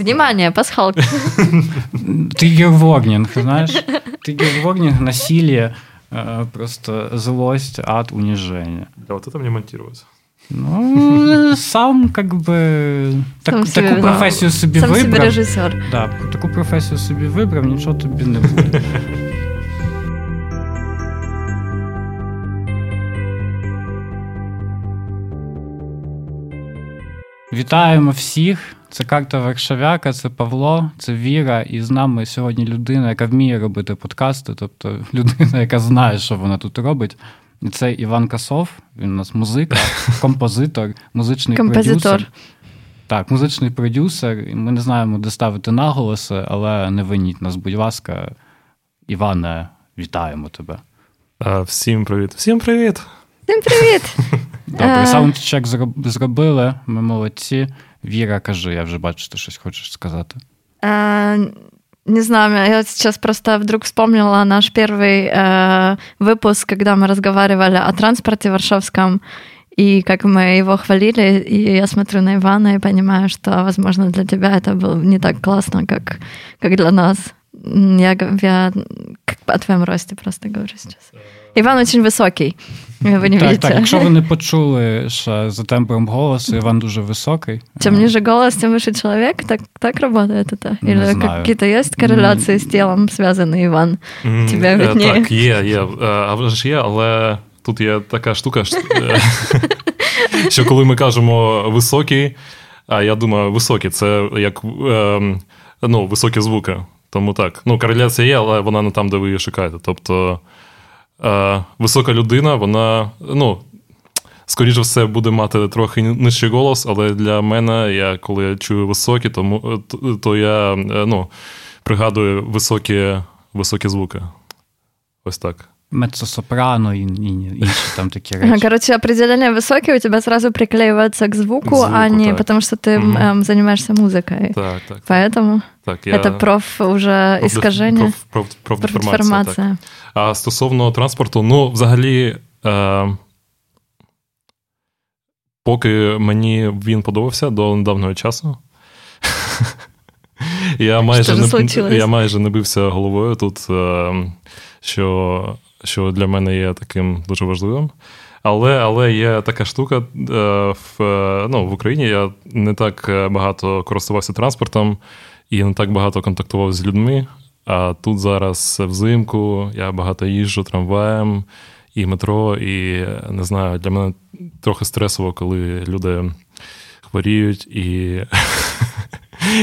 Внимание, пасхалка. Триггер-ворнинг, знаешь? Триггер-ворнинг, насилие, э, просто злость, ад, унижение. Да, вот это мне монтировать. Ну, сам как би так, Сам собі таку професію собі Сам собі вибрав. режисер. Да, таку професію собі вибрав, нічого тобі не буде. Вітаємо всіх. Це карта Варшавяка, це Павло, це Віра. І з нами сьогодні людина, яка вміє робити подкасти, тобто людина, яка знає, що вона тут робить. І це Іван Касов. Він у нас музика, композитор, музичний Композитор. продюсер. Так, музичний продюсер. Ми не знаємо, де ставити наголоси, але не виніть нас, будь ласка. Іване, вітаємо тебе. А, всім привіт. Всім привіт. Всім привіт! Добре, Е. саундчек зроб- зробили. Ми молодці. Віра, кажи, я вже бачу, ти щось хочеш сказати. Э, Не знаю, я сейчас просто вдруг вспомнила наш первый э, выпуск, когда мы разговаривали о транспорте варшавском, и как мы его хвалили, и я смотрю на Ивана и понимаю, что, возможно, для тебя это было не так классно, как, как для нас. Я, я как о твоем росте просто говорю сейчас. Иван очень высокий, вы не так, видите. так, якщо ви не почули ще за тембром голосу, Іван дуже високий. Чем Е, ниже голос, тем выше человек. Так, так работает это? Не Или знаю. какие-то есть корреляции с телом связаны, Иван? М, Тебе е, видніє. Так, є, є. Е, А вже ж є, але тут є така штука, що, е, що коли ми кажемо високий, а я думаю, високий це як ем, ну, високі звуки. Тому так. Ну, кореляція є, але вона не там, де ви її шукаєте. Тобто е, висока людина, вона, ну. Скоріше все, буде мати трохи нижчий голос, але для мене, я коли я чую високі, тому, то, то я е, ну, пригадую високі, високі звуки. Ось так. Меццо-сопрано і, і інші там такі Ага, речі. Короче, определение высокий у тебя сразу приклеивается к звуку, К звуку, а не так. потому, что ты Мгм. эм, занимаешься музыкой. Так, так. Поэтому так я... это проф уже проф- искажение, проф- проф- профдеформація, так. А стосовно транспорту, ну, взагалі, е, поки мені він подобався до недавнього часу. Я майже, не, я майже не бився головою тут, е, що, що для мене є таким дуже важливим. Але, але є така штука е, в, е, ну, в Україні. Я не так багато користувався транспортом і не так багато контактував з людьми. А тут зараз взимку я багато їжджу трамваєм і метро, і не знаю, для мене трохи стресово, коли люди хворіють, і,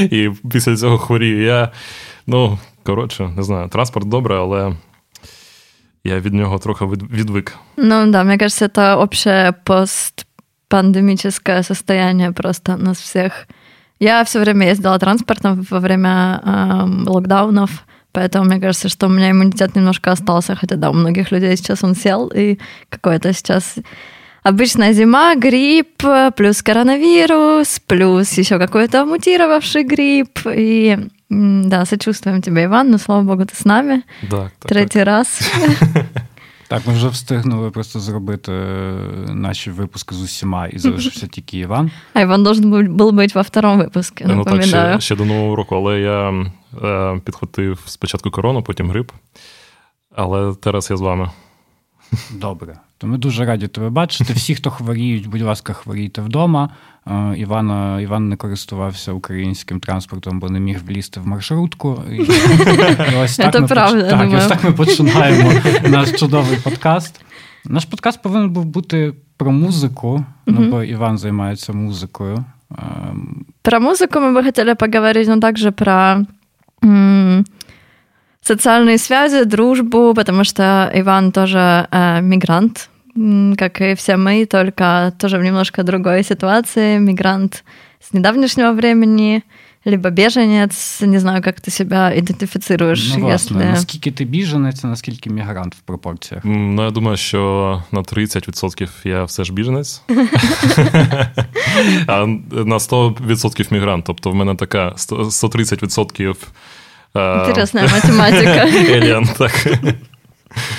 і після цього хворію я. Ну, коротше, не знаю, транспорт добре, але я від нього трохи від- відвик. Ну да, мне кажется, это общее постпандемическое состояние просто нас всех. Я все время ездила транспортом во время эм, локдаунов, поэтому мне кажется, что у меня иммунитет немножко остался, хотя да, у многих людей сейчас он сел, и какой-то сейчас обычная зима, грипп, плюс коронавирус, плюс еще какой-то мутировавший грипп, и да, сочувствуем тебе, Иван, но слава богу, ты с нами Так, так, так. третий раз. Так, ми вже встигнули просто зробити е, наші випуски з усіма, і залишився тільки Іван. А Иван должен был, был быть во втором выпуске, Ну так, напоминаю. ще, ще до Нового року, але я е, підхватив спочатку корону, потім грип. Але зараз я з вами. Добре. То ми дуже раді тебе бачити. Всі, хто хворіють, будь ласка, хворійте вдома. Е, Іван, Іван не користувався українським транспортом, бо не міг влізти в маршрутку. І, і ось так Це ми правда, поч- так, і думаю. ось так ми починаємо наш чудовий подкаст. Наш подкаст повинен був бути про музику, ну Мгм. бо Іван займається музикою. Ем, Про музыку мы бы хотели поговорить, но также про м, социальные связи, дружбу, потому что Иван тоже э, мигрант, м, как и все мы, только тоже в немножко другой ситуации. Мигрант с недавнешнего времени, либо беженец, не знаю, как ты себя идентифицируешь, Ну, власне, если... наскільки ти біженець, а наскільки мігрант в пропорціях? М, Ну, я думаю, що на 30% я все ж біженець, а на 100% мігрант. Тобто в мене така 100 130% е, Интересная математика. Еліан, так.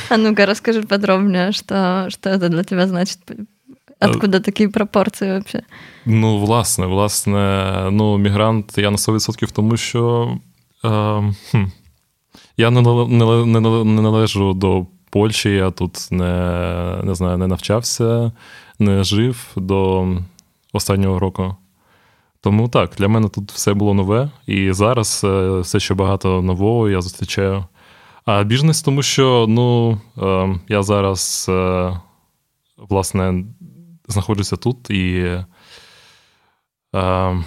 А ну-ка, расскажи подробнее, что, что это для тебя значит Откуда такі пропорції взагалі? Ну, власне, власне, ну, мігрант я на 100% тому, що е, хм, я не, не, не, не належу до Польщі, я тут не не знаю, не навчався, не жив до останнього року. Тому так, для мене тут все було нове, і зараз е, все ще багато нового я зустрічаю. А біжнес, тому що ну, е, я зараз, е, власне, знаходжуся тут, і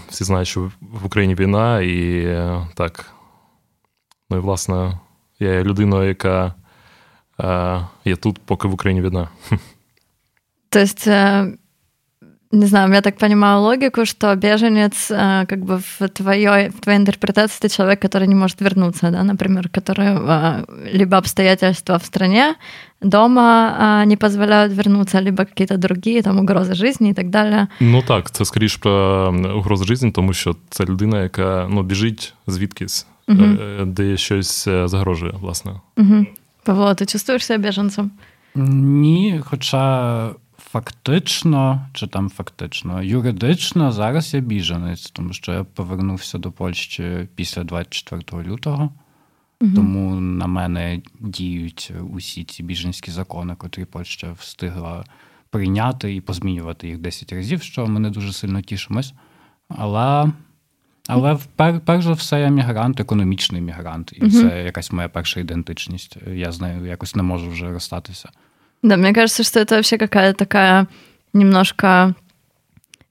всі знають, що в Україні війна, і так. Ну і власне, я є людиною, яка є тут, поки в Україні війна. Тобто не знаю, я так понимаю логику, что беженец, э, как бы в твоей, в твоей интерпретации это человек, который не может вернуться, да, например, который э, либо обстоятельства в стране, дома э, не позволяют вернуться, либо какие-то другие там угрози жизни і так далі. Ну так, це скоріш про угрози житті, тому що це людина, яка ну, біжить звідкись, угу. де щось загрожує, власне. Угу. Павло, ти чувствуєш себе біженцем? Ні, хоча Фактично, чи там фактично, юридично зараз я біженець, тому що я повернувся до Польщі після 24 лютого, угу. тому на мене діють усі ці біженські закони, котрі Польща встигла прийняти і позмінювати їх 10 разів, що ми не дуже сильно тішимось. Але але пер, перш за все я мігрант, економічний мігрант, і угу. це якась моя перша ідентичність. Я з нею якось не можу вже розстатися. Да, мне кажется, что это вообще какая-то такая немножко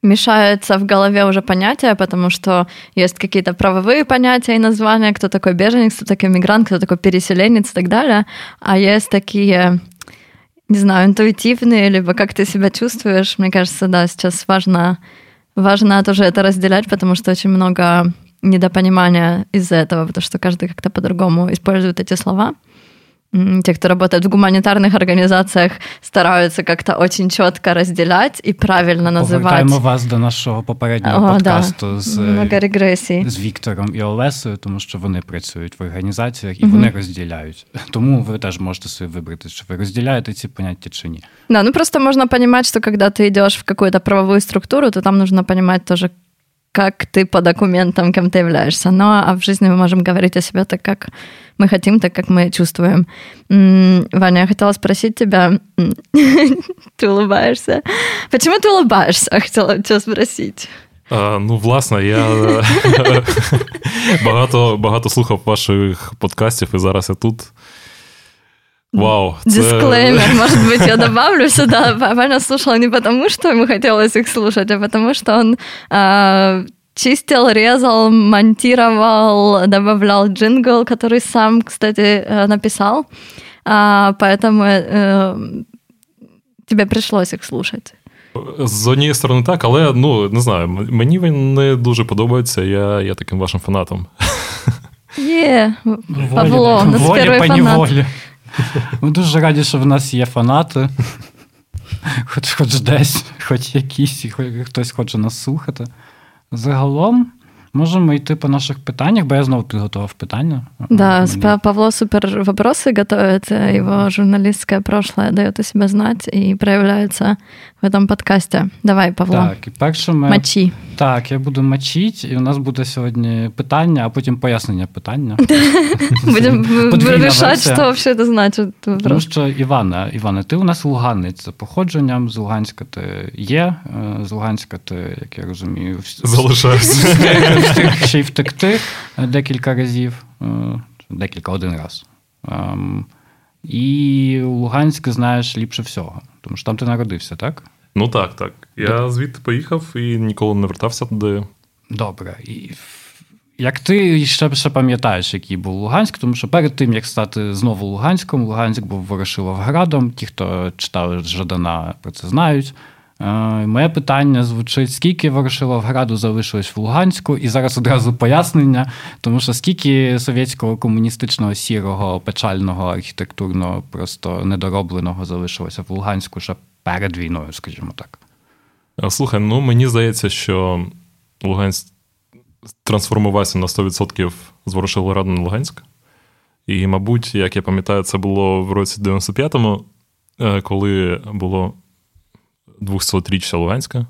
мешается в голове уже понятия, потому что есть какие-то правовые понятия и названия, кто такой беженец, кто такой мигрант, кто такой переселенец и так далее, а есть такие, не знаю, интуитивные, либо как ты себя чувствуешь. Мне кажется, да, сейчас важно, важно тоже это разделять, потому что очень много недопонимания из-за этого, потому что каждый как-то по-другому использует эти слова те, кто работает в гуманитарных организациях, стараются как-то очень четко разделять и правильно називати. Повертаємо вас до нашого попереднього О, подкасту да. з регресій. з Віктором і Олесою, тому що вони працюють в організаціях і угу. вони розділяють. Тому ви теж можете собі вибрати, чи ви розділяєте ці поняття чи ні. Да, ну просто можно понимать, что когда ты идешь в какую-то правовую структуру, то там нужно понимать тоже, как ты по документам, кем ты являешься. Ну, а в жизни мы можем говорить о себе так, как мы хотим, так, как мы чувствуем. Ваня, я хотела спросить тебя, ты улыбаешься? Почему ты улыбаешься? Хотела тебя спросить. А, ну, власне, я багато багато слухав ваших подкастів, і зараз я тут. Вау. Дисклеймер, це... может быть, я добавлю сюда. Ваня слушал не потому, что ему хотелось их слушать, а потому что он а, чистил, резал, монтировал, добавлял джингл, который сам, кстати, э, написал. А, поэтому э, тебе пришлось їх слушати. З однієї сторони, так, але ну не знаю, мені він не дуже подобається. Я я таким вашим фанатом. Є, Павло, у нас перший фанат. Ми дуже раді, що в нас є фанати. Хоч хоч десь, хоч якісь, хоч хтось хоче нас слухати. Загалом можемо йти по наших питаннях, бо я знову підготував питання. Да, Мені... Павло супер вопросы готовит, его журналистское прошлое дает о себе знать и проявляется в этом подкасте. Давай, Павло. Так, і перше ми... Мочи. Так, я буду мочити, і у нас буде сьогодні питання, а потім пояснення питання. Будемо вирішати, що взагалі це значить. Тому що, Івана, Іване, ти у нас луганець за походженням, з Луганська ти є, е, з Луганська ти, як я розумію, залишаєшся. Ще й втекти декілька разів, е, декілька один раз. І Луганськ знаєш ліпше всього, тому що там ти народився, так? Ну так, так. Я звідти поїхав і ніколи не вертався туди. Добре. І Як ти ще ще пам'ятаєш, який був Луганськ, тому що перед тим, як стати знову Луганськом, Луганськ був Ворошиловградом. Ті, хто читали Жадана, про це знають. Е, моє питання звучить: скільки Ворошиловграду залишилось в Луганську, і зараз одразу пояснення, тому що скільки совєтського комуністичного сірого, печального, архітектурного, просто недоробленого залишилося в Луганську ще перед війною, скажімо так. Слухай, ну мені здається, що Луганськ трансформувався на 100% з Ворошиловграду на Луганськ. І, мабуть, як я пам'ятаю, це було в році 95-му, е, коли було 200-річчя Луганська.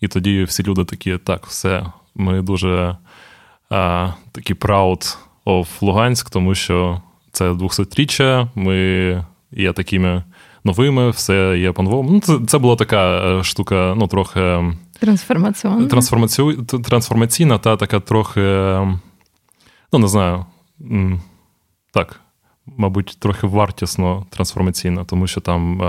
І тоді всі люди такі, так, все, ми дуже а, такі proud of Луганськ, тому що це 200-річчя, ми є такими новими, все є по-новому. Ну, Це це була така е, штука, ну, трохи трансформаційна, трансформаційна та така трохи, ну, не знаю, так, мабуть, трохи вартісно трансформаційна, тому що там.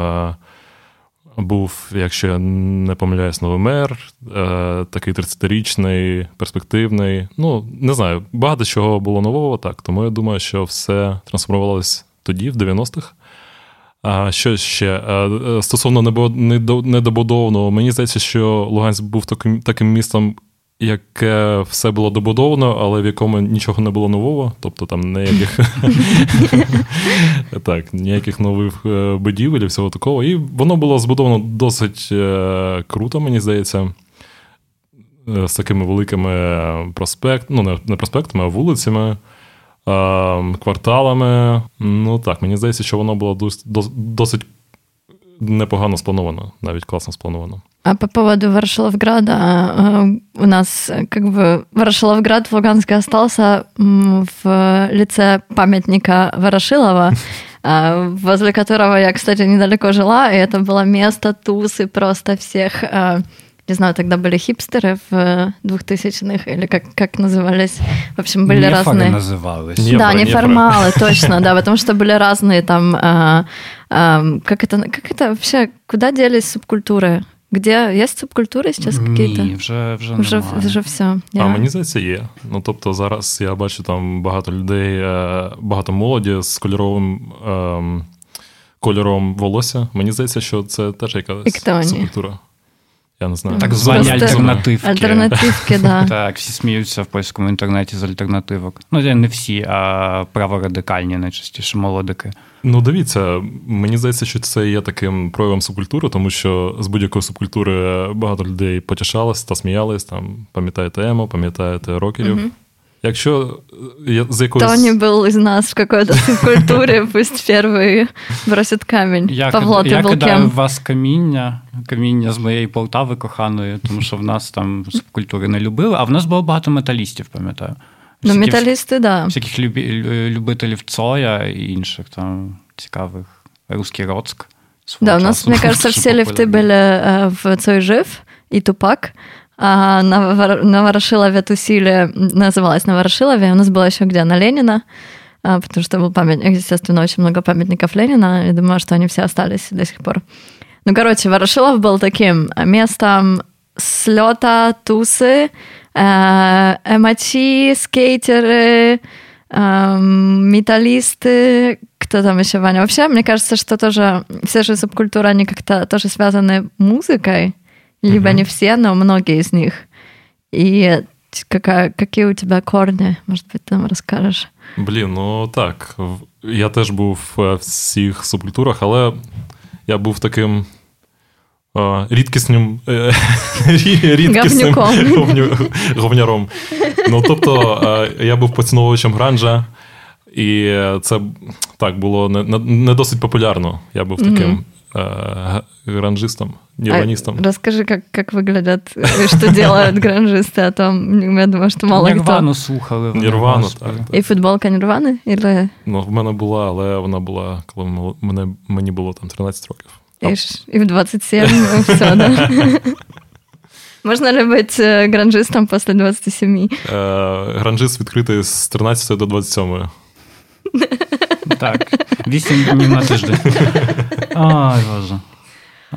Е, був, якщо я не помиляюсь, новий мер, е, такий 30-річний, перспективний. Ну, не знаю, багато чого було нового, так. Тому я думаю, що все трансформувалось тоді, в 90-х. А що ще? Е, стосовно недобудованого, мені здається, що Луганськ був таким таким містом, яке все було добудовано, але в якому нічого не було нового, тобто там ніяких так, ніяких нових е, будівель і всього такого. І воно було збудовано досить е, круто, мені здається. Е, з такими великими проспектами, ну, не проспектами, а вулицями, кварталами. Ну так, мені здається, що воно було досить непогано сплановано, навіть класно сплановано. А по поводу Ворошиловграда, э, у нас как бы Ворошиловград в Луганске остался в лице памятника Ворошилова, э, возле которого я, кстати, недалеко жила, и это было место тусы просто всех э, не знаю, тогда были хипстеры в 2000-х, или как, как назывались. В общем, были нефоры разные... назывались. Нефоры, да, неформалы, нефоры. точно, да, потому что были разные там... А, а, как, это, как это вообще... Куда делись субкультуры? Где є субкультури зараз якісь? Ні, вже вже, вже, вже все. Я... А мені здається, є. Ну тобто, зараз я бачу там багато людей, е, багато молоді з кольоровим ем, кольором волосся. Мені здається, що це теж якась субкультура. Я не знаю. Так звані альтернативки. Альтернативки, да. Так, всі сміються в польському інтернеті з альтернативок. Ну, не всі, а праворадикальні найчастіше молодики. Ну, дивіться, мені здається, що це є таким проявом субкультури, тому що з будь-якої субкультури багато людей потішались та сміялись. Там пам'ятаєте емо, пам'ятаєте рокерів. Якщо е, з якоюсь... Тоні був із нас в какой-то субкультурі, пусть перший бросить камінь. Я, Павло, ти я був кидаю кем? в вас каміння, каміння з моєї Полтави коханої, тому що в нас там субкультури не любили, а в нас було багато металістів, пам'ятаю. Ну, металісти, да. Всяких любителів Цоя і інших там цікавих. Русский Роцк. Да, у нас, мне кажется, все лифты были в Цой жив и Тупак А на, на Ворошилове тусили, называлась на Ворошилове, у нас было еще где? На Ленина, потому что был памятник, естественно, очень много памятников Ленина, и думаю, что они все остались до сих пор. Ну, короче, Ворошилов был таким местом слета, тусы, эмочи, скейтеры, металлисты, кто там еще, Ваня? Вообще, мне кажется, что тоже все же субкультуры, они как-то тоже связаны музыкой, либо угу. не все, но многие из них. И какая, какие у тебя корни? Может быть, там расскажеш? Блін, ну так. Я теж був в всіх субкультурах, але я був таким рідкісним рідкісним говняром. Ну, тобто, я був поціновувачем гранжа, і це так було не, не досить популярно. Я був таким гранжистом, нирванистом. А расскажи, как, как выглядят, что делают гранжисты, а то я думаю, що мало хто. Нірвану слухали. Нірвану, так, так. І футболка Нірвани? Или... Ну, в мене була, але вона була, коли мене, мені було там 13 років. И, в 27 все, да? Можна ли бути гранжистом після 27? Гранжист відкритий з 13 до 27. Так, 8 днів на тиждень. Ой, Боже.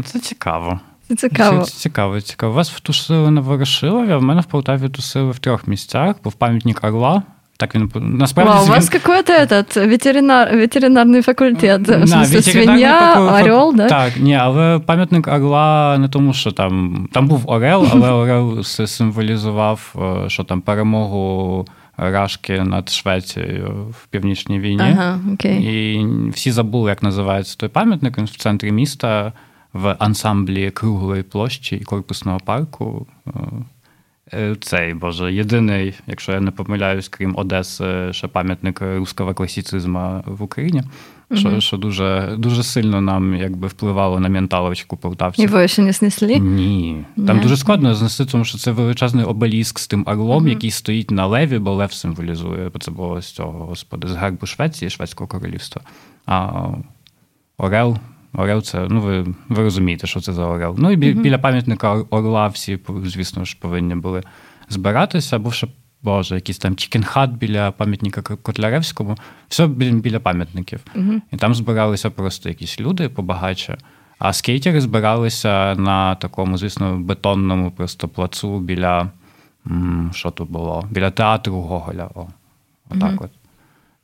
Це цікаво. Це цікаво. Це цікаво, цікаво. Вас втусили на Ворошилові, а в мене в Полтаві тусили в трьох місцях, був пам'ятник Орла. Так він насправді. Вау, у вас він... какой-то этот ветеринар, ветеринарний факультет. В смысле, свиня, орел, да? Так, ні, але пам'ятник орла не тому, що там там був Орел, але Орел символізував, е, що там перемогу Рашки над Швецією в північній війні. Ага, окей. І всі забули, як називається той пам'ятник. Він в центрі міста в ансамблі круглої площі і корпусного парку. Е, Е, цей Боже, єдиний, якщо я не помиляюсь, крім Одеси, ще пам'ятник руского класіцизму в Україні. Що що дуже дуже сильно нам якби впливало на менталочку полтавців. Його ще не снесли? Ні. Там дуже складно знести, тому що це величезний обеліск з тим орлом, mm-hmm. який стоїть на леві, бо лев символізує, бо це було з цього, господи, з гербу Швеції, Шведського королівства. А Орел. Орел це, ну ви ви розумієте, що це за Орел. Ну і бі, mm-hmm. біля пам'ятника Орла всі, звісно ж, повинні були збиратися, або ще, Боже, якийсь там Чікенхат біля пам'ятника Котляревському, все біля пам'ятників. Mm-hmm. І там збиралися просто якісь люди побагаче. А скейтери збиралися на такому, звісно, бетонному просто плацу біля. Що тут було? Біля театру Гоголя. О, Отак mm-hmm. от.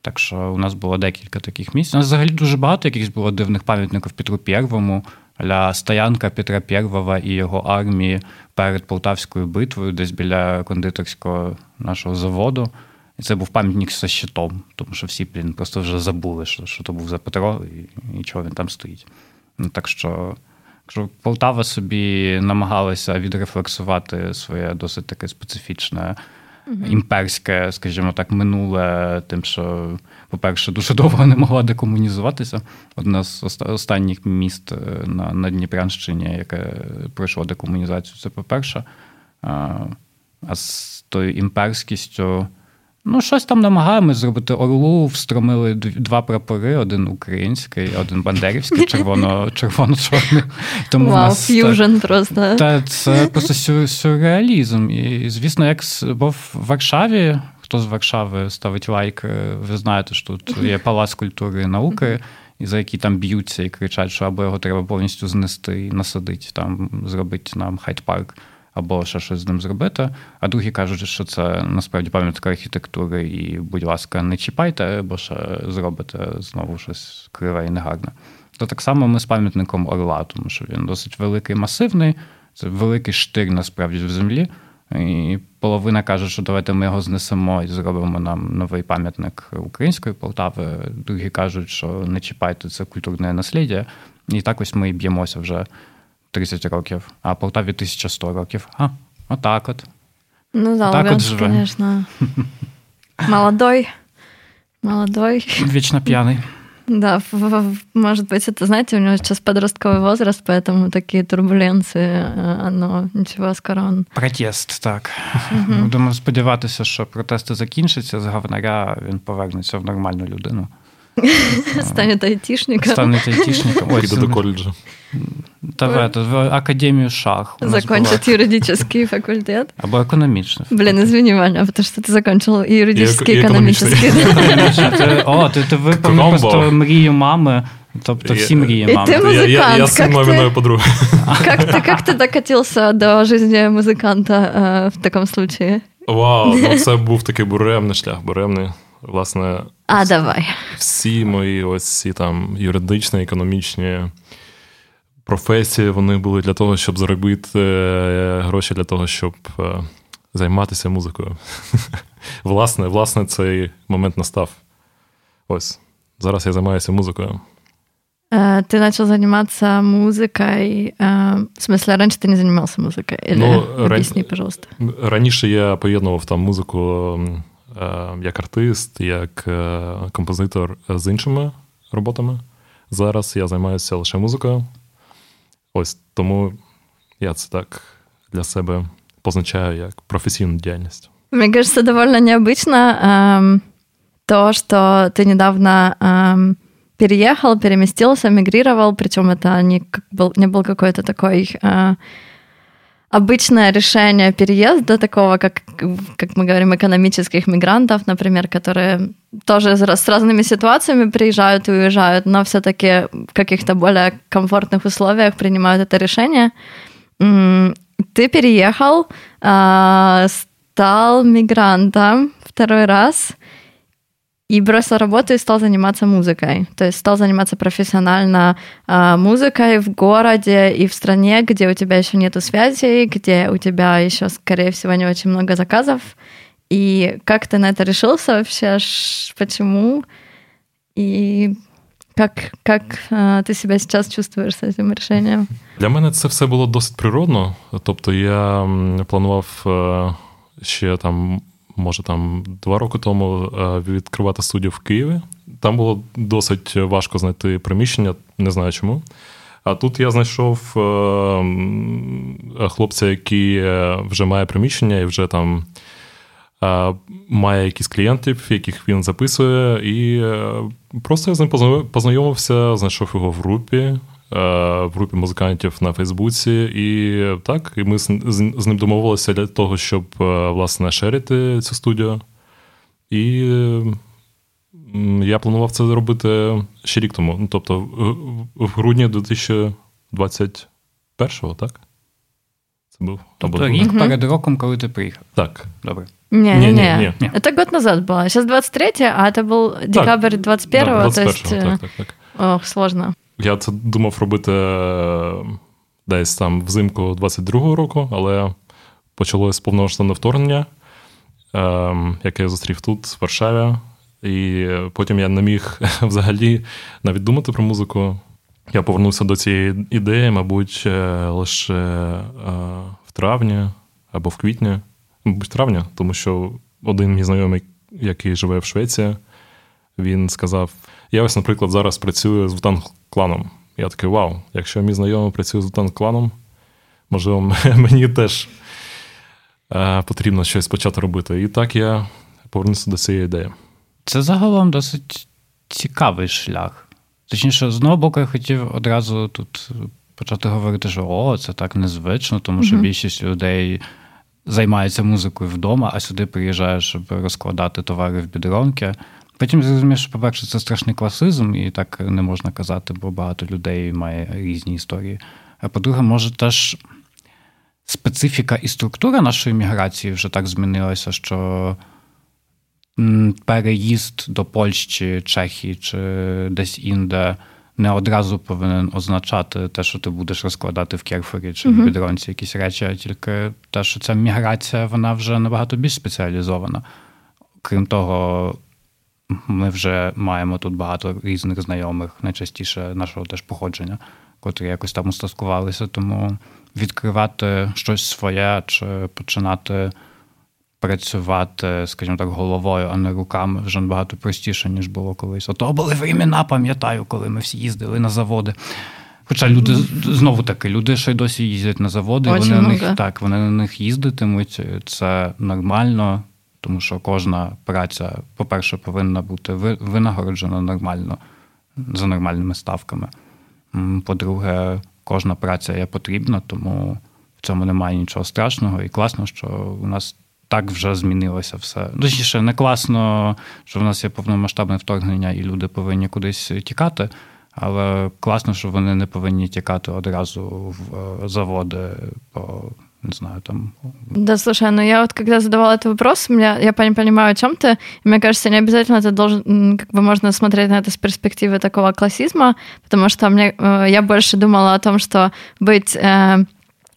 Так що у нас було декілька таких місць. У нас взагалі дуже багато якихось було дивних пам'ятників Петру Первому, ля стоянка Петра Первого і його армії перед Полтавською битвою, десь біля кондитерського нашого заводу. І це був пам'ятник зі щитом, тому що всі блін, просто вже забули, що що то був за Петро і, і чого він там стоїть. Ну, Так що, що Полтава собі намагалася відрефлексувати своє досить таке специфічне імперське, скажімо так, минуле, тим, що, по-перше, дуже довго не могла декомунізуватися. Одна з останніх міст е, на на Дніпрянщині, яке пройшло декомунізацію, це по-перше. А з тою імперськістю. Ну, щось там намагаємось зробити. Орлу встромили два прапори: один український, один бандерівський, червоно, червоно-чорний. Тому Вау, wow, ф'южн просто. Та це просто сюрреалізм. І, звісно, як бо в Варшаві, хто з Варшави ставить лайк, е, ви знаєте, що тут є палац культури і науки. І за які там б'ються і кричать, що або його треба повністю знести і насадити, там зробити нам хайт-парк або ще щось з ним зробити. А другі кажуть, що це насправді пам'ятка архітектури, і, будь ласка, не чіпайте, бо ще зробите знову щось криве і негарне. То так само ми з пам'ятником Орла, тому що він досить великий, масивний, це великий штир насправді в землі. І половина каже, що давайте ми його знесемо і зробимо нам новий пам'ятник української Полтави. Другі кажуть, що не чіпайте це культурне наслідя. І так ось ми і б'ємося вже 30 років, а Полтаві 1100 років. А, отак от. Ну да, так Луганськ, конечно, молодой. Молодой. Вечно пьяный. Да, может быть, это, знаете, у него сейчас подростковый возраст, поэтому такие турбуленции, оно нічого скоро он... Протест, так. Угу. Думаю, сподіватися, що протести закінчаться, з говнаря він повернеться в нормальну людину. Стане айтишником. Стане айтишником. Ой, до колледжа. Та в, в Академию шах. Закончить юридический факультет. Або економічний. Блин, извини, Ваня, потому что ты закончил юридический, и экономический. О, ти, ти виповнив просто мрію мами. Тобто всі мрії мами. И ты музыкант. Я, я, я сын маминой подруги. Как ты, как ты докатился до жизни музиканта э, в такому случае? Вау, ну це був такий буремний шлях, буремний. Власне, а, давай. всі мої ось ці там юридичні, економічні професії вони були для того, щоб заробити е, гроші для того, щоб е, займатися музикою. Власне, власне, цей момент настав. Ось. Зараз я займаюся музикою. Е, ти почав займатися музикою. В смысле, раніше ти не займався музикою? Ну, Об'ясни, ран... пожалуйста. Раніше я поєднував там музику як артист, як композитор з іншими роботами. Зараз я займаюся лише музикою. Ось тому я це так для себе позначаю як професійну діяльність. Мне кажется, довольно необычно эм, то, что ты недавно эм, переехал, переместился, мигрировал, причем это не, был, не был какой-то такой э, обычное решение переезда такого, как, как мы говорим, экономических мигрантов, например, которые тоже с разными ситуациями приезжают и уезжают, но все-таки в каких-то более комфортных условиях принимают это решение. Ты переехал, а, стал мигрантом второй раз – и бросил работу и стал заниматься музыкой. То есть стал заниматься профессионально э, музыкой в городе и в стране, где у тебя еще нету связей, где у тебя еще, скорее всего, не очень много заказов. И как ты на это решился вообще? Почему? И Как, как э, ты себя сейчас чувствуешь з цим рішенням? Для мене це все було досить природно. Тобто я планував е, ще там, може, там два роки тому е, відкривати студію в Києві. Там було досить важко знайти приміщення, не знаю чому. А тут я знайшов е, хлопця, який вже має приміщення і вже там має якісь клієнтів, яких він записує, і просто я з ним познайомився, знайшов його в групі. В групі музикантів на Фейсбуці, і так, і ми з ним домовилися для того, щоб власне шерити цю студію. І я планував це зробити ще рік тому. Ну, тобто, в грудні 2021-го, так? Це був тобто рік перед роком, коли ти приїхав. Так. Добре. Не, не, не, не. Это год назад было. Сейчас 23 а это был декабрь 21-го. Да, 21 то есть... так, так, так. Ох, сложно. Я це думав робити десь там взимку 22-го року, але почалось повномасштабне вторгнення, яке я зустрів тут, в Варшаві. І потім я не міг взагалі навіть думати про музику. Я повернувся до цієї ідеї, мабуть, лише в травні або в квітні мабуть, травня, тому що один мій знайомий, який живе в Швеції, він сказав: Я ось, наприклад, зараз працюю з Вутан кланом. Я такий вау, якщо мій знайомий працює з Вутан кланом, можливо, мені теж е, потрібно щось почати робити. І так я повернуся до цієї ідеї. Це загалом досить цікавий шлях. Точніше, з одного боку, я хотів одразу тут почати говорити, що о, це так незвично, тому що mm-hmm. більшість людей займається музикою вдома, а сюди приїжджає, щоб розкладати товари в бідронки. Потім зрозумів, що, по-перше, це страшний класизм, і так не можна казати, бо багато людей має різні історії. А по-друге, може теж специфіка і структура нашої міграції вже так змінилася, що переїзд до Польщі, Чехії чи десь інде не одразу повинен означати те, що ти будеш розкладати в керфорі чи в бідронці якісь речі, а тільки те, що ця міграція вона вже набагато більш спеціалізована. Крім того, ми вже маємо тут багато різних знайомих, найчастіше нашого теж походження, котрі якось там устаткувалися. Тому відкривати щось своє чи починати працювати, скажімо так, головою, а не руками вже набагато простіше, ніж було колись. Ото були времена, пам'ятаю, коли ми всі їздили на заводи. Хоча люди знову таки, люди ще й досі їздять на заводи, Очень вони на них так, вони на них їздитимуть. Це нормально, тому що кожна праця, по-перше, повинна бути винагороджена нормально за нормальними ставками. По-друге, кожна праця є потрібна, тому в цьому немає нічого страшного і класно, що у нас так вже змінилося все. Точніше, не класно, що в нас є повномасштабне вторгнення, і люди повинні кудись тікати. Але класно, що вони не повинні тікати одразу в е, заводи по не знаю, там. Да, слушай, ну я вот когда задавала этот вопрос, меня, я понимаю, о чем ты. Мне кажется, не обязательно это должен, как бы можно смотреть на это с перспективы такого классизма, потому что мне, э, я больше думала о том, что быть э,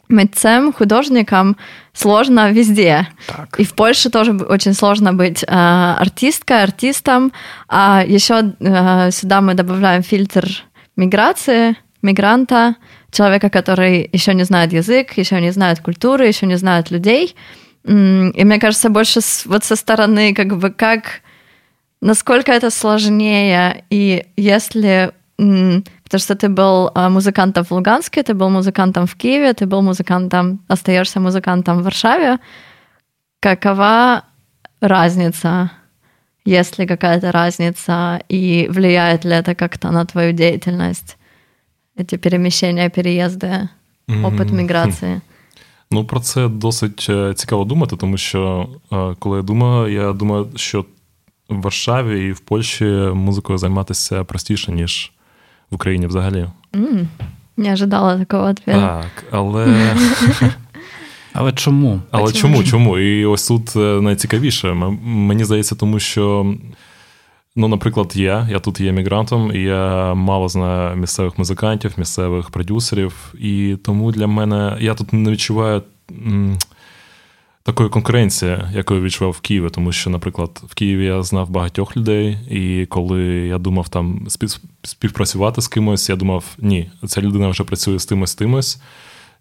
митцем, художником сложно везде. Так. И в Польше тоже очень сложно быть э, артисткой, артистом. А еще э, сюда мы добавляем фильтр миграции, мигранта, человека, который еще не знает язык, еще не знает культуры, еще не знает людей. И мне кажется, больше вот со стороны, как бы, как, насколько это сложнее, и если Потому что ты был а, музыкантом в Луганске, ты был музыкантом в Киеве, ты был музыкантом, остаешься музыкантом в Варшаве. Какова разница, есть ли какая-то разница, и влияет ли это как-то на твою деятельность, эти переміщення, переїзди, опит міграції? Ну, про це досить цікаво думати, тому що коли я думаю, я думаю, що в Варшаві і в Польщі музикою займатися простіше, ніж в Україні взагалі. Mm, не ожидала такого відповіді. Так, але. Але чому? Але чому? Чому? І ось тут е, найцікавіше. Мені здається, тому що, ну, наприклад, я я тут є мігрантом, і я мало знаю місцевих музикантів, місцевих продюсерів. І тому для мене я тут не відчуваю такої конкуренції, яку я відчував в Києві, тому що, наприклад, в Києві я знав багатьох людей, і коли я думав там співпрацювати з кимось, я думав, ні, ця людина вже працює з тимось, з тимось.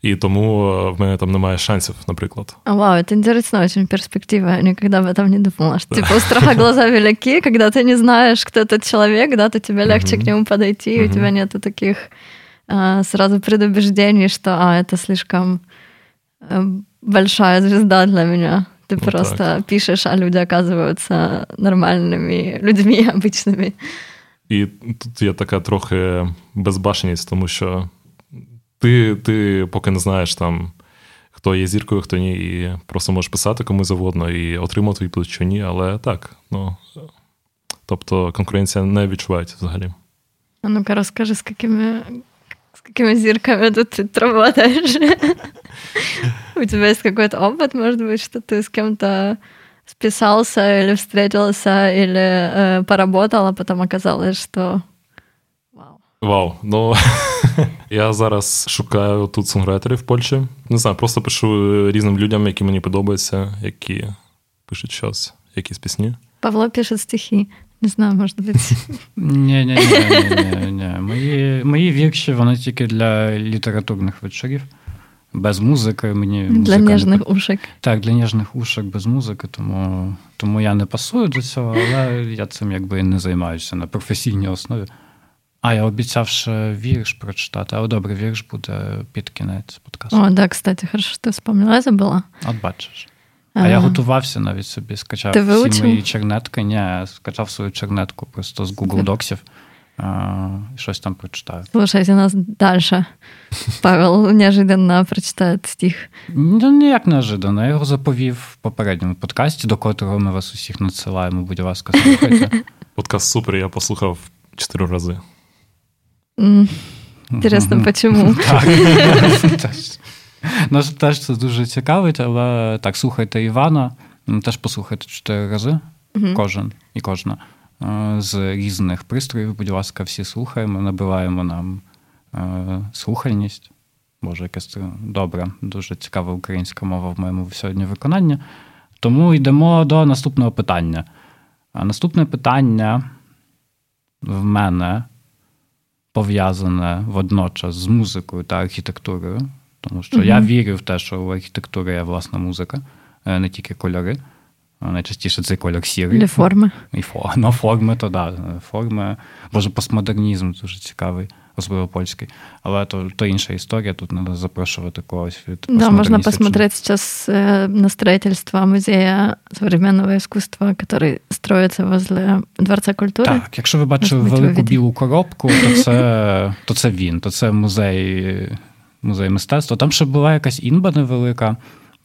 И тому в мене там немає шансів, наприклад. А, вау, это интересная очень перспектива. Я никогда об этом не думала. Что, типа, у страха глаза велики, когда ты не знаешь, кто этот человек, да, то тебе легче к нему подойти, и у тебя нету таких а, сразу предубеждений, что, а, это слишком а, большая звезда для меня. Ты вот просто так. пишешь, а люди оказываются нормальными людьми, обычными. І тут є така трохи безбашеність, тому що ти, ти поки не знаєш там. Хто є зіркою, хто ні, і просто можеш писати комусь завгодно і отримати відповідь, що ні, але так. ну, Тобто конкуренція не відчувається взагалі. А ну-ка, розкажи, з якими с какими зирками тут ты работаешь? У тебя есть какой-то опыт, может быть, что ты с кем-то списался или встретился, или э, поработал, а потом оказалось, что вау. Вау. Ну я зараз шукаю тут сонграйтерів в Польщі. Не знаю, просто пишу різним людям, які мені подобаються, які пишуть щось, якісь пісні. Павло пише стихи. Не знаю, може бути. Ні, ні, ні, ні, Мої мої вірші вони тільки для літературних вечорів. Без музики мені для ніжних не... ушок. Так, для ніжних ушок без музики, тому тому я не пасую до цього, але я цим якби не займаюся на професійній основі. А я обіцяв ще вірш прочитати, але добре, вірш буде під кінець подкасту. О, так, кстати, хорошо, що ти вспомнила, забула. От бачиш. А я готувався навіть собі, скачав Ти всі мої чернетки. Ні, скачав свою чернетку просто з Google Docsів. і щось там прочитаю. Слушайте нас далі. Павел неожиданно прочитає стих. Ну, ніяк неожиданно. Я його заповів в попередньому подкасті, до котрого ми вас усіх надсилаємо. Будь ласка, слухайте. Подкаст супер, я послухав чотири рази. Інтересно, чому? Так. Нас теж це дуже цікавить, але так, слухайте Івана, теж послухайте чотири рази, кожен і кожна. Е, з різних пристроїв, будь ласка, всі слухаємо, набиваємо нам е, слухальність. Боже, якась це добра, дуже цікава українська мова в моєму сьогодні виконанні. Тому йдемо до наступного питання. Наступне питання в мене пов'язане водночас з музикою та архітектурою. Тому що mm-hmm. я вірю в те, що в архітектура є власна музика, е, не тільки кольори. Найчастіше це кольор сірий. Для форми. І фо... Ну, форми, то да. Форми. Боже, постмодернізм дуже цікавий, особливо польський. Але то то інша історія, тут треба запрошувати когось від Да, можна посмотреть сейчас э, на строительство музея современного искусства, который строится возле Дворца культури. Так, якщо ви бачили велику білу коробку, то це, то це він, то це музей музей мистецтва. Там ще була якась інба невелика.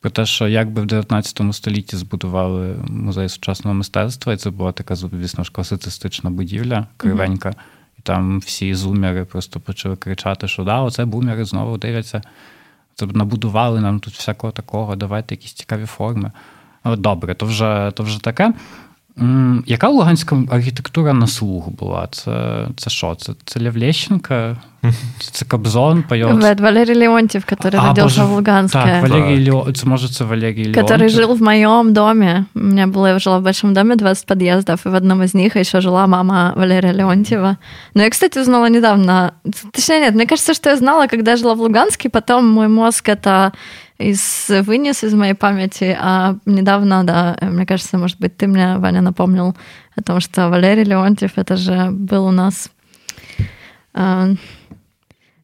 Про те, що якби в 19 столітті збудували музей сучасного мистецтва, і це була така, звісно ж, класицистична будівля, кривенька, mm-hmm. І там всі зумери просто почали кричати, що да, оце бумери знову дивляться. Це набудували нам тут всякого такого, давайте якісь цікаві форми. Добре, то вже, то вже таке. Яка луганська архітектура на слух була? Це це що? Це це Левлещенко? Це Кобзон, поет? Валерий Леонтьев, который а, родился в Луганске. Так, Валерий Леонтьев, это, может, это Валерий Леонтьев. Который жил в моем доме. У меня было, я жила в большом доме, 20 подъездов, и в одном из них еще жила мама Валерия Леонтьева. Но я, кстати, узнала недавно. Точнее, нет, мне кажется, что я знала, когда я жила в Луганске, потом мой мозг это из, вынес из моей памяти. А недавно, да, мне кажется, может быть, ты мне, Ваня, напомнил о том, что Валерий Леонтьев, это же был у нас а,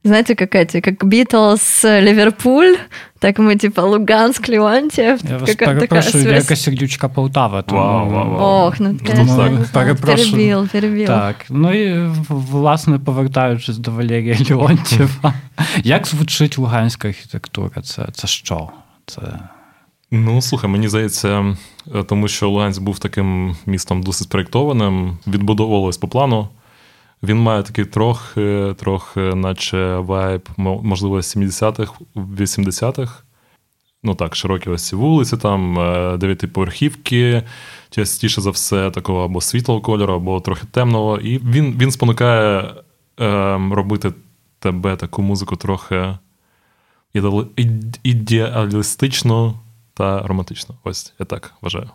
знаете, как эти, как Битлз, Ливерпуль, так мы типа Луганск, Леонтьев. Я вас перепрошую, Вірка Сердючка Полтава. Тому... Вау, вау, вау. Ох, ну конечно, перебіл, перебіл. Так, ну і власне, повертаючись до Валерія Леонтьєва, як звучить луганська архітектура? Це, це що? Це... Ну, слухай, мені здається, тому що Луганськ був таким містом досить проєктованим, відбудовувалось по плану. Він має такий трохи, трохи, наче вайб, можливо, 70-х, 80-х. Ну так, широкі ось ці вулиці, там е, дев'ятиповерхівки, частіше за все, такого або світлого кольору, або трохи темного. І він він спонукає е, робити тебе таку музику трохи ідеалістичну, та романтично. Ось я так вважаю.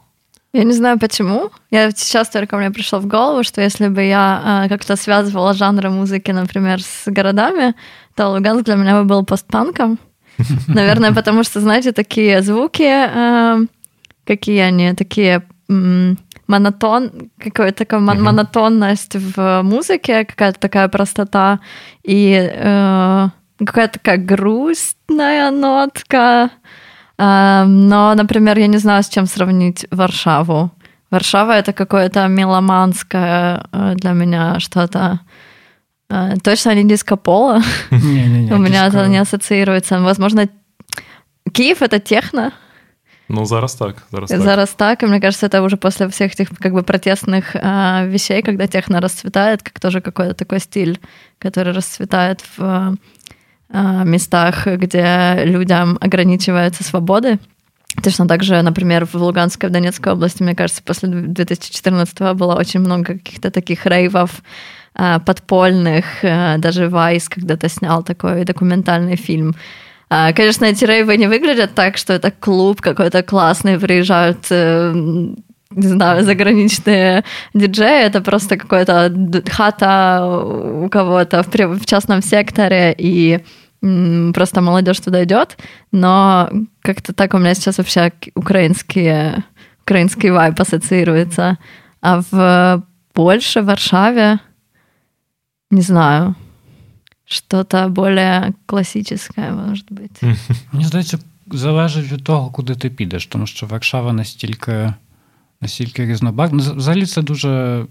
Я не знаю почему. Я сейчас только мне пришло в голову, что если бы я э, как-то связывала жанры музыки, например, с городами, то Луганск для меня бы был постпанком. Наверное, потому что, знаете, такие звуки, э, какие они, такие монотон, какая-то такая uh-huh. монотонность в музыке, какая-то такая простота и э, какая-то такая грустная нотка. Но, например, я не знаю, с чем сравнить Варшаву. Варшава это какое-то меломанское э, для меня что-то. Э, точно не диско-поло. У меня это не ассоциируется. Возможно, Киев это техно. Ну, зараз так. Зараз, зараз так. так. И мне кажется, это уже после всех этих как бы протестных э, вещей, когда техно расцветает, как тоже какой-то такой стиль, который расцветает в местах, где людям ограничиваются свободы. Точно так же, например, в Луганской, в Донецкой области, мне кажется, после 2014 было очень много каких-то таких рейвов э, подпольных. Э, даже Вайс когда-то снял такой документальный фильм а, конечно, эти рейвы не выглядят так, что это клуб какой-то классный, приезжают э, не знаю, заграничные диджеи, это просто какая-то хата у кого-то в частном секторе, и просто молодежь туда идет, но как-то так у меня сейчас вообще украинские, украинский вайп ассоциируется. А в Польше, в Варшаве, не знаю, что-то более класичне, може бути. Мені здається, залежить від того, куди ти підеш, тому що Варшава настільки настільки різнобарвна. Взагалі, це дуже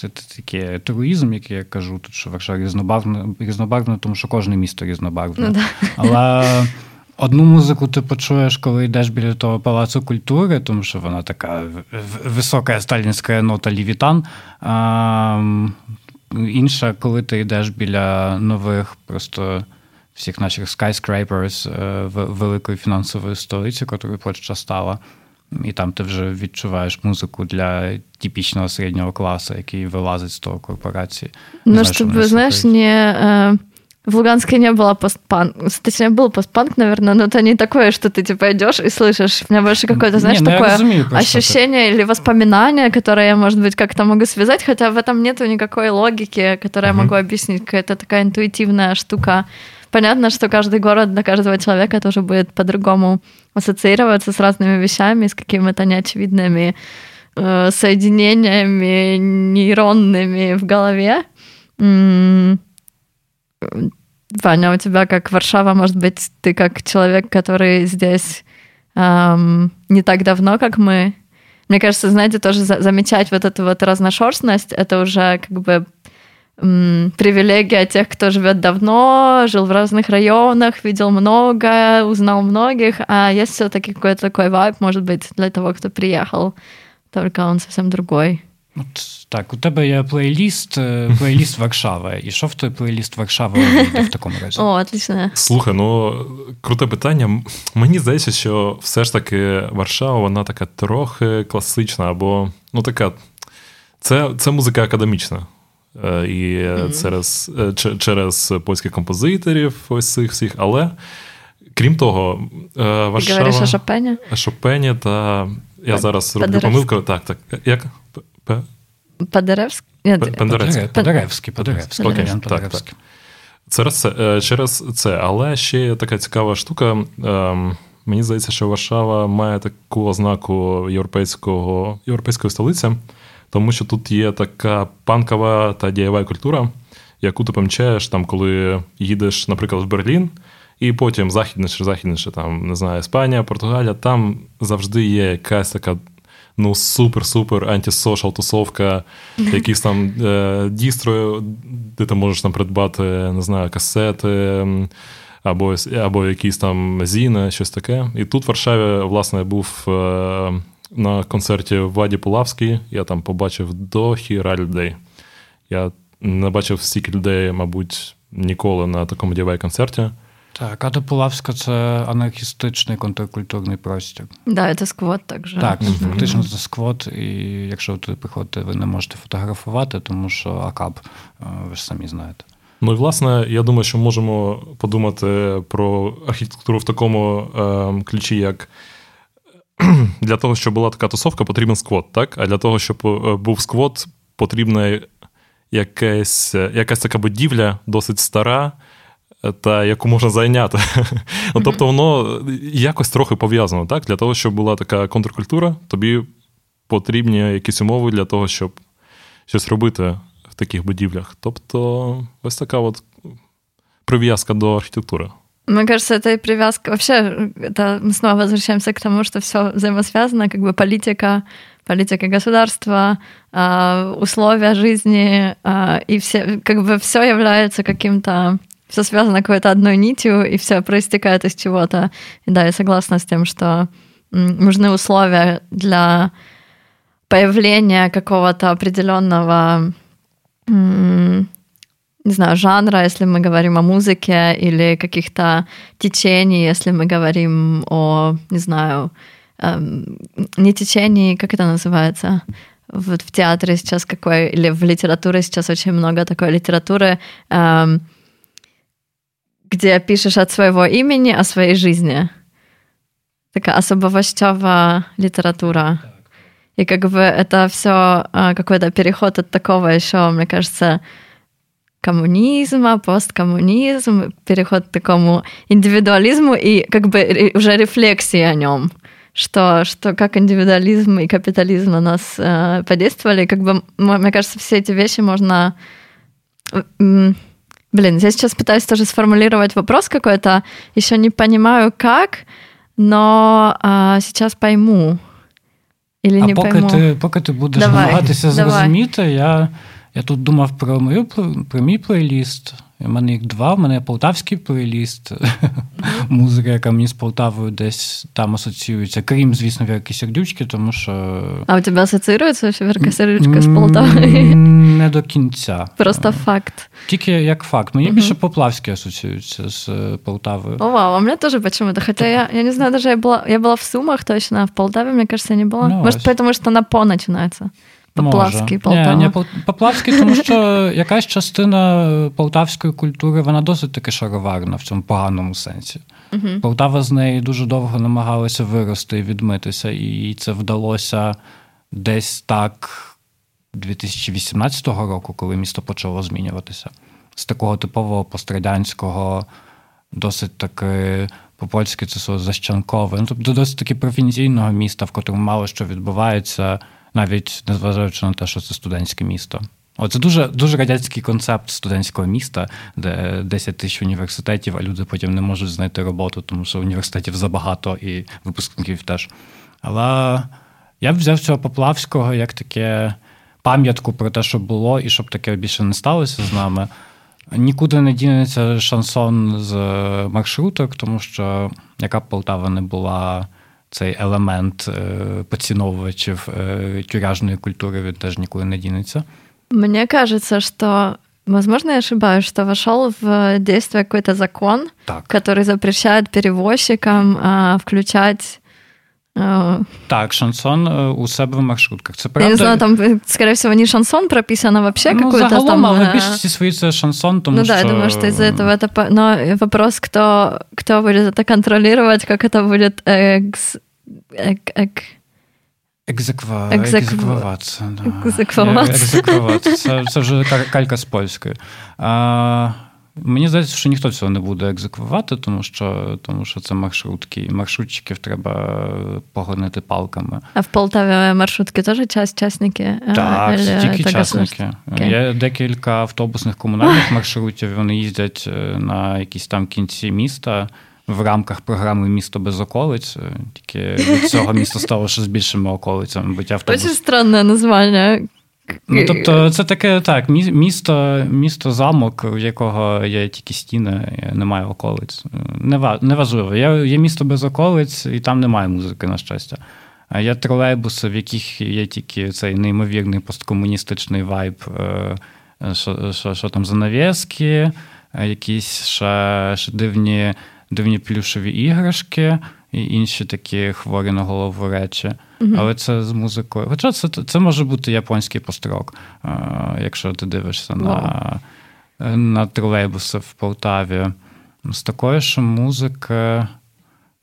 це, це такий туруїзм, який я кажу, тут що Варшава різнобарвна, різнобарвна, тому що кожне місто різнобарвне. Ну, да. Але одну музику ти почуєш, коли йдеш біля того палацу культури, тому що вона така висока сталінська нота лівітан. А, Інша, коли ти йдеш біля нових просто всіх наших skyscrapers великої фінансової столиці, якою Польща стала. І там ти вже відчуваєш музику для типічного середнього класу, який вилазить з того корпорації. Ну, щоб, знаєш, не В Луганске не было постпанк. Точнее, был постпанк, наверное, но это не такое, что ты типа идешь и слышишь. У меня больше какое-то, знаешь, не, ну, такое разумею, ощущение это. или воспоминание, которое я, может быть, как-то могу связать, хотя в этом нету никакой логики, которую uh-huh. я могу объяснить. Какая-то такая интуитивная штука. Понятно, что каждый город для каждого человека тоже будет по-другому ассоциироваться с разными вещами, с какими-то неочевидными э, соединениями нейронными в голове. Ваня, у тебя как Варшава, может быть, ты как человек, который здесь эм, не так давно, как мы. Мне кажется, знаете, тоже за- замечать вот эту вот разношерстность, это уже как бы привилегия тех, кто живет давно, жил в разных районах, видел много, узнал многих, а есть все-таки какой-то такой вайб, может быть, для того, кто приехал, только он совсем другой. От так, у тебе є плейліст, е, плейліст Варшави. І що в той плейліст Варшави вийде в такому разі? О, отлично. Слухай, ну круте питання. Мені здається, що все ж таки Варшава, вона така трохи класична, або ну така. Це це музика академічна. Е, і mm-hmm. через е, через польських композиторів, ось цих всіх. Але крім того, Варшава... Ти говориш о Шопені? Шопені та я зараз роблю помилку. Так, так. Як? Падеревський? Падеревський. Падеревський. Падеревський. Окей, Падеревський. Через це, через це, але ще є така цікава штука. Ем, мені здається, що Варшава має таку ознаку європейського, європейської столиці, тому що тут є така панкова та дієва культура, яку ти помічаєш, там, коли їдеш, наприклад, в Берлін, і потім західніше, західніше, там, не знаю, Іспанія, Португалія, там завжди є якась така ну супер-супер антисошал тусовка, якісь там е, дістро, де ти можеш там придбати, не знаю, касети. Або або якісь там зіни, щось таке. І тут в Варшаві, власне, був е, на концерті в Ваді Пулавській. Я там побачив до хіра людей. Я не бачив стільки людей, мабуть, ніколи на такому дівей концерті. Так, Ада Пулавська це анархістичний контркультурний простір. Да, це сквот також. Так, mm-hmm. фактично це сквот, і якщо ви туди приходите, ви не можете фотографувати, тому що АКАБ, е, ви ж самі знаєте. Ну і власне, я думаю, що можемо подумати про архітектуру в такому е, ключі, як для того, щоб була така тусовка, потрібен сквот, так? А для того, щоб був сквот, потрібна якась, якась така будівля, досить стара. Та яку можна зайняти. Mm-hmm. Тобто воно якось трохи пов'язано. так? Для того, щоб була така контркультура, тобі потрібні якісь умови для того, щоб щось робити в таких будівлях. Тобто, ось така от прив'язка до архітектури. Мне кажется, это и привязка. Вообще, это мы снова возвращаемся к тому, что все взаимосвязано, как бы политика, политика государства, а, условия жизни, а, и все, как бы все является каким-то все связано какой-то одной нитью, и все проистекает из чего-то. И да, я согласна с тем, что нужны условия для появления какого-то определенного не знаю, жанра, если мы говорим о музыке, или каких-то течений, если мы говорим о, не знаю, эм, не течении, как это называется? Вот в театре сейчас какой, или в литературе сейчас очень много такой литературы, эм, где пишешь от своего имени, о своей жизни. Такая особовощевая литература. И как бы это все э, какой-то переход от такого еще, мне кажется, коммунизма, посткоммунизм, переход к такому индивидуализму и как бы уже рефлексии о нем, что, что как индивидуализм и капитализм на нас э, подействовали. Как бы, мне кажется, все эти вещи можно... Блин, я сейчас пытаюсь тоже сформулировать вопрос какой-то, еще не понимаю как, но э, сейчас пойму. Или а не поки пойму. ти, поки ти будеш Давай, намагатися давай. зрозуміти, я Я тут думав про мою про мій плейліст. У мене їх два. У мене є полтавський плейліст, музика, яка мені з Полтавою десь там асоціюється. Крім, звісно, Вірки Сердючки, тому що. А у тебе асоціюється Вірка Сердючка з Полтавою? Не до кінця. Просто факт. Тільки як факт. Мені більше Поплавський асоціюється з Полтавою. О, вау, а мне тоже почему-то. Хотя я, я не знаю, даже я была, я была в Сумах точно, а в Полтаве, мне кажется, я не была. Ну, Может, ось. потому что на по начинается. Поплавський, Полтава. Ні, ні, Поплавський, тому що якась частина полтавської культури, вона досить таки шароварна в цьому поганому сенсі. Uh-huh. Полтава з неї дуже довго намагалася вирости і відмитися, і це вдалося десь так 2018 року, коли місто почало змінюватися. З такого типового пострадянського, досить таки. По-польськи це слово защанкове, ну, тобто досить таки провінційного міста, в котрому мало що відбувається, навіть незважаючи на те, що це студентське місто. Оце дуже дуже радянський концепт студентського міста, де 10 тисяч університетів, а люди потім не можуть знайти роботу, тому що університетів забагато і випускників теж. Але я б взяв цього Поплавського як таке пам'ятку про те, що було, і щоб таке більше не сталося з нами. Нікуди не дінеться шансон з маршруток, тому що яка б Полтава не була цей елемент поціновувачів тюряжної культури, він теж нікуди не дінеться. Мне кажется, что Возможно, я ошибаюсь, что вошел в действие какой-то закон, так. который запрещает перевозчикам а, включать. А... Так, шансон у себе в маршрутках. Це правда. Я не знаю, там, скорее всего, не шансон прописано вообще ну, какой-то загалом, там. але більшості свої це шансон, тому ну, що... да, я думаю, что из-за этого это... Но вопрос, кто, кто будет это контролировать, как это будет экс... Эк, эк... Екзеква... Екзекв... Екзеквуватися. Да. Екзеквуватися. Екзеквуватися. Це, це вже калька з польської. А, мені здається, що ніхто цього не буде екзеквувати, тому що, тому що це маршрутки. І маршрутчиків треба погонити палками. А в Полтаві маршрутки теж час, частники? Так, Или тільки частники. Okay. Є декілька автобусних комунальних маршрутів, вони їздять на якісь там кінці міста в рамках програми Місто без околиць. Тільки від цього місто стало ще з більшими околицями. Бо автобус... Дуже странне названня. Ну, тобто, це таке так, місто, місто замок, в якого є тільки стіни, немає околиць. Неважливо. Є, є місто без околиць, і там немає музики, на щастя. А є тролейбуси, в яких є тільки цей неймовірний посткомуністичний вайб, що, що, що там занавіски, якісь ще, ще дивні дивні плюшові іграшки і інші такі хворі на голову речі. Mm-hmm. Але це з музикою. Хоча це це може бути японський построк, якщо ти дивишся wow. на на тролейбуси в Полтаві. З такої ж музики.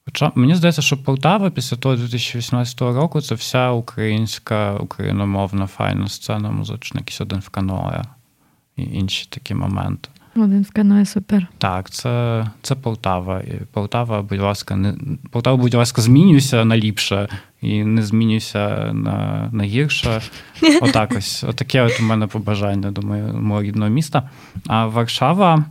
Хоча мені здається, що Полтава після того 2018 року це вся українська, україномовна файна сцена музична, якийсь один в каное і інші такі моменти. Один в каное супер. Так, це це Полтава. Полтава, будь ласка, не Полтава, будь ласка, змінюйся на ліпше і не змінюйся на на гірше. Отак ось. Отаке от у мене побажання до мого рідного міста. А Варшава.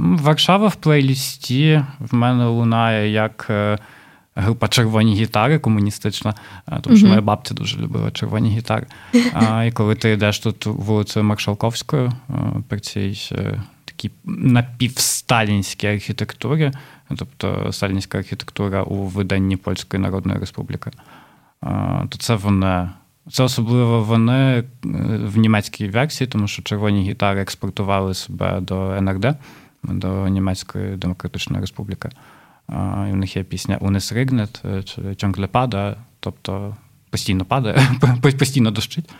Варшава в плейлісті в мене лунає як е, група червоні гітари комуністична, е, тому що моя бабця дуже любила червоні гітари. А, І коли ти йдеш тут вулицею Маршалковською е, при цій такій напівсталінській архітектурі, тобто сталінська архітектура у виданні Польської Народної Республіки, то це вони. Це особливо вони в німецькій версії, тому що червоні гітари експортували себе до НРД до Німецької Демократичної Республіки. І в них є пісня Унес Ригнет чи Чонгле пада, тобто постійно падає, постійно дощить.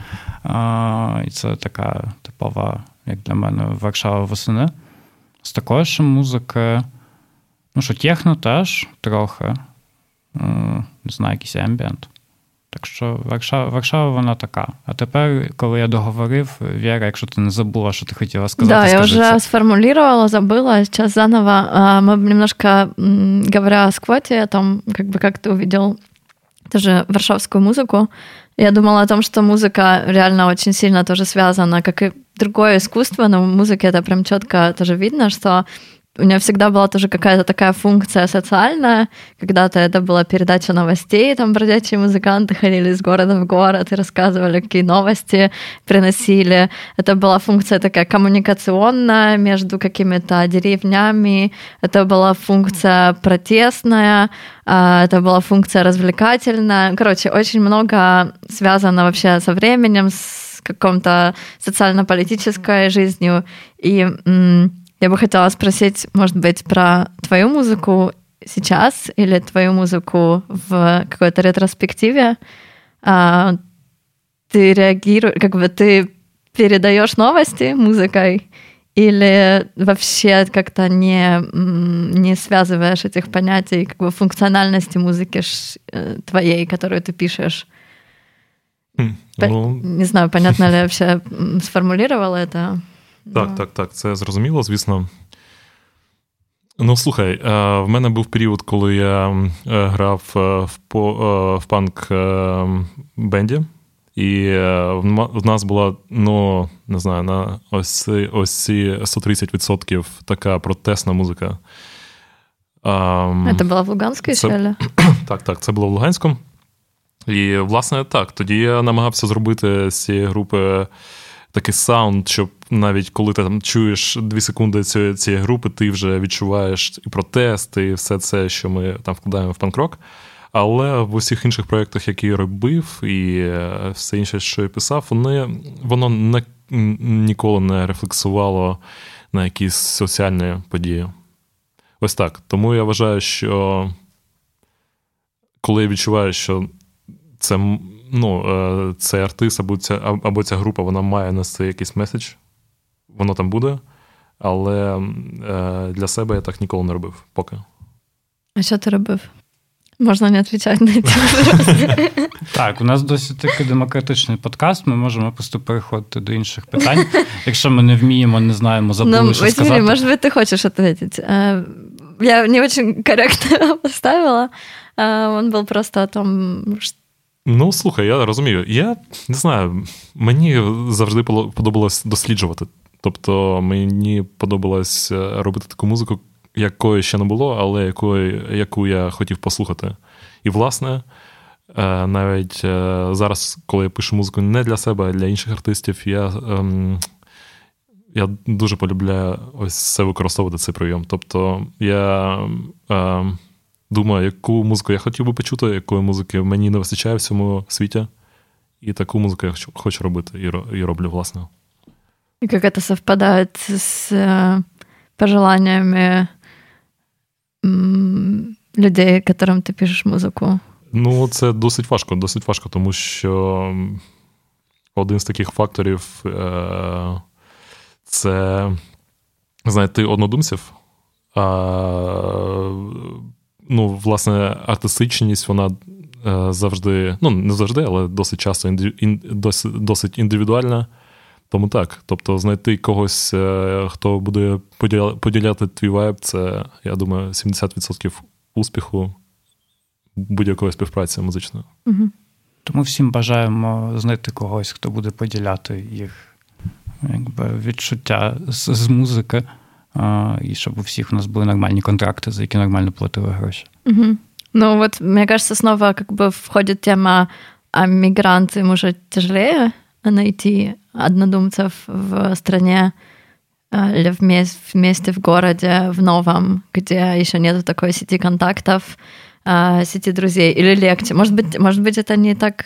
І це така типова, як для мене, Варшава восени. З такої ж музики, ну що техно теж трохи, не знаю, якийсь ембієнт. Так що Варшава, Варшава вона така. А тепер, коли я договорив, Вера, якщо ти не забула, что ты хотела сказать. Да, я уже це. сформулировала, забыла. Сейчас заново. Мы немножко, говоря о сквоте, о том, как бы как ты увидел тоже варшавскую музыку, я думала о том, что музыка реально очень сильно тоже связана, как и другое искусство, но в музыке это прям четко тоже видно, что у меня всегда была тоже какая-то такая функция социальная. Когда-то это была передача новостей, там бродячие музыканты ходили из города в город и рассказывали, какие новости приносили. Это была функция такая коммуникационная между какими-то деревнями. Это была функция протестная. А, это была функция развлекательная. Короче, очень много связано вообще со временем, с каком-то социально-политической жизнью. И я бы хотела спросить, может быть, про твою музыку сейчас или твою музыку в какой-то ретроспективе. А, ты реагируешь, как бы ты передаешь новости музыкой или вообще как-то не, не связываешь этих понятий как бы функциональности музыки э, твоей, которую ты пишешь? Mm, ну... Не знаю, понятно ли я вообще сформулировала это. Так, да. так, так, це зрозуміло, звісно. Ну, слухай, е, в мене був період, коли я е, грав е, в в панк бенді, і в нас була, ну, не знаю, на ось ось ці 130% така протестна музика. Це була в Луганській це... Так, так, це було в Луганську. І, власне, так, тоді я намагався зробити з цієї групи такий саунд, щоб навіть коли ти там чуєш дві секунди цієї, цієї групи, ти вже відчуваєш і протест, і все це, що ми там вкладаємо в панкрок. Але в усіх інших проєктах, які я робив, і е, все інше, що я писав, вони, воно не, ніколи не рефлексувало на якісь соціальні події. Ось так. Тому я вважаю, що коли я відчуваю, що це ну, е, цей артист або ця, або ця група вона має нести якийсь меседж, воно там буде. Але е, для себе я так ніколи не робив поки. А що ти робив? Можна не відповідати на ці Так, у нас досить такий демократичний подкаст. Ми можемо просто переходити до інших питань. Якщо ми не вміємо, не знаємо, забули, ну, що сказати. Может быть, ты хочешь ответить. Я не очень корректно поставила. Он был просто о том, что Ну, слухай, я розумію. Я не знаю, мені завжди подобалось досліджувати. Тобто мені подобалось е, робити таку музику, якої ще не було, але якої, яку я хотів послухати. І, власне, е, навіть е, зараз, коли я пишу музику не для себе, а для інших артистів, я ем, я дуже полюбляю ось це використовувати цей прийом. Тобто я. Думаю, яку музику я хотів би почути, якої музики мені не вистачає в цьому світі. І таку музику я хочу робити і роблю, власне. І як це совпадає з пожеланнями людей, яким ти пишеш музику? Ну, це досить важко, досить важко, тому що один з таких факторів е, це знайти однодумців. А ну, власне, артистичність, вона е, завжди, ну, не завжди, але досить часто інди, ін, досить, досить індивідуальна. Тому так. Тобто, знайти когось, е, хто буде поділя, поділяти твій вайб, це, я думаю, 70% успіху будь-якої співпраці музичної. Угу. Тому всім бажаємо знайти когось, хто буде поділяти їх якби, відчуття з, з музики, і щоб у всіх у нас були нормальні контракти, за які нормально платили гроші. Угу. Ну вот, мне кажется, снова как бы входит тема, а мигранты им уже тяжелее найти однодумцев в стране или вместе, вместе в городе, в новом, где еще нет такой сети контактов, сети друзей, или легче. Может быть, может быть, это не так,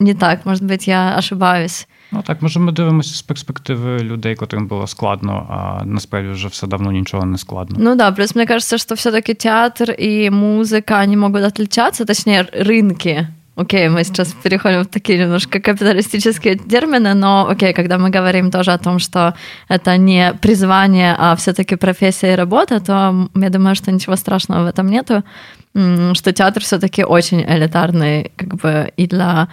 не так, может быть, я ошибаюсь. Ну так, може, ми дивимося з перспективи людей, котрим було складно, а насправді вже все давно нічого не складно. Ну да, плюс мне кажется, что все-таки театр и музыка, они могут отличаться, точнее, рынки. Окей, мы сейчас переходим в такие немножко капиталистические термины, но окей, когда мы говорим тоже о том, что это не призвание, а все-таки профессия и работа, то я думаю, что ничего страшного в этом нету, что театр все-таки очень элитарный, как бы и для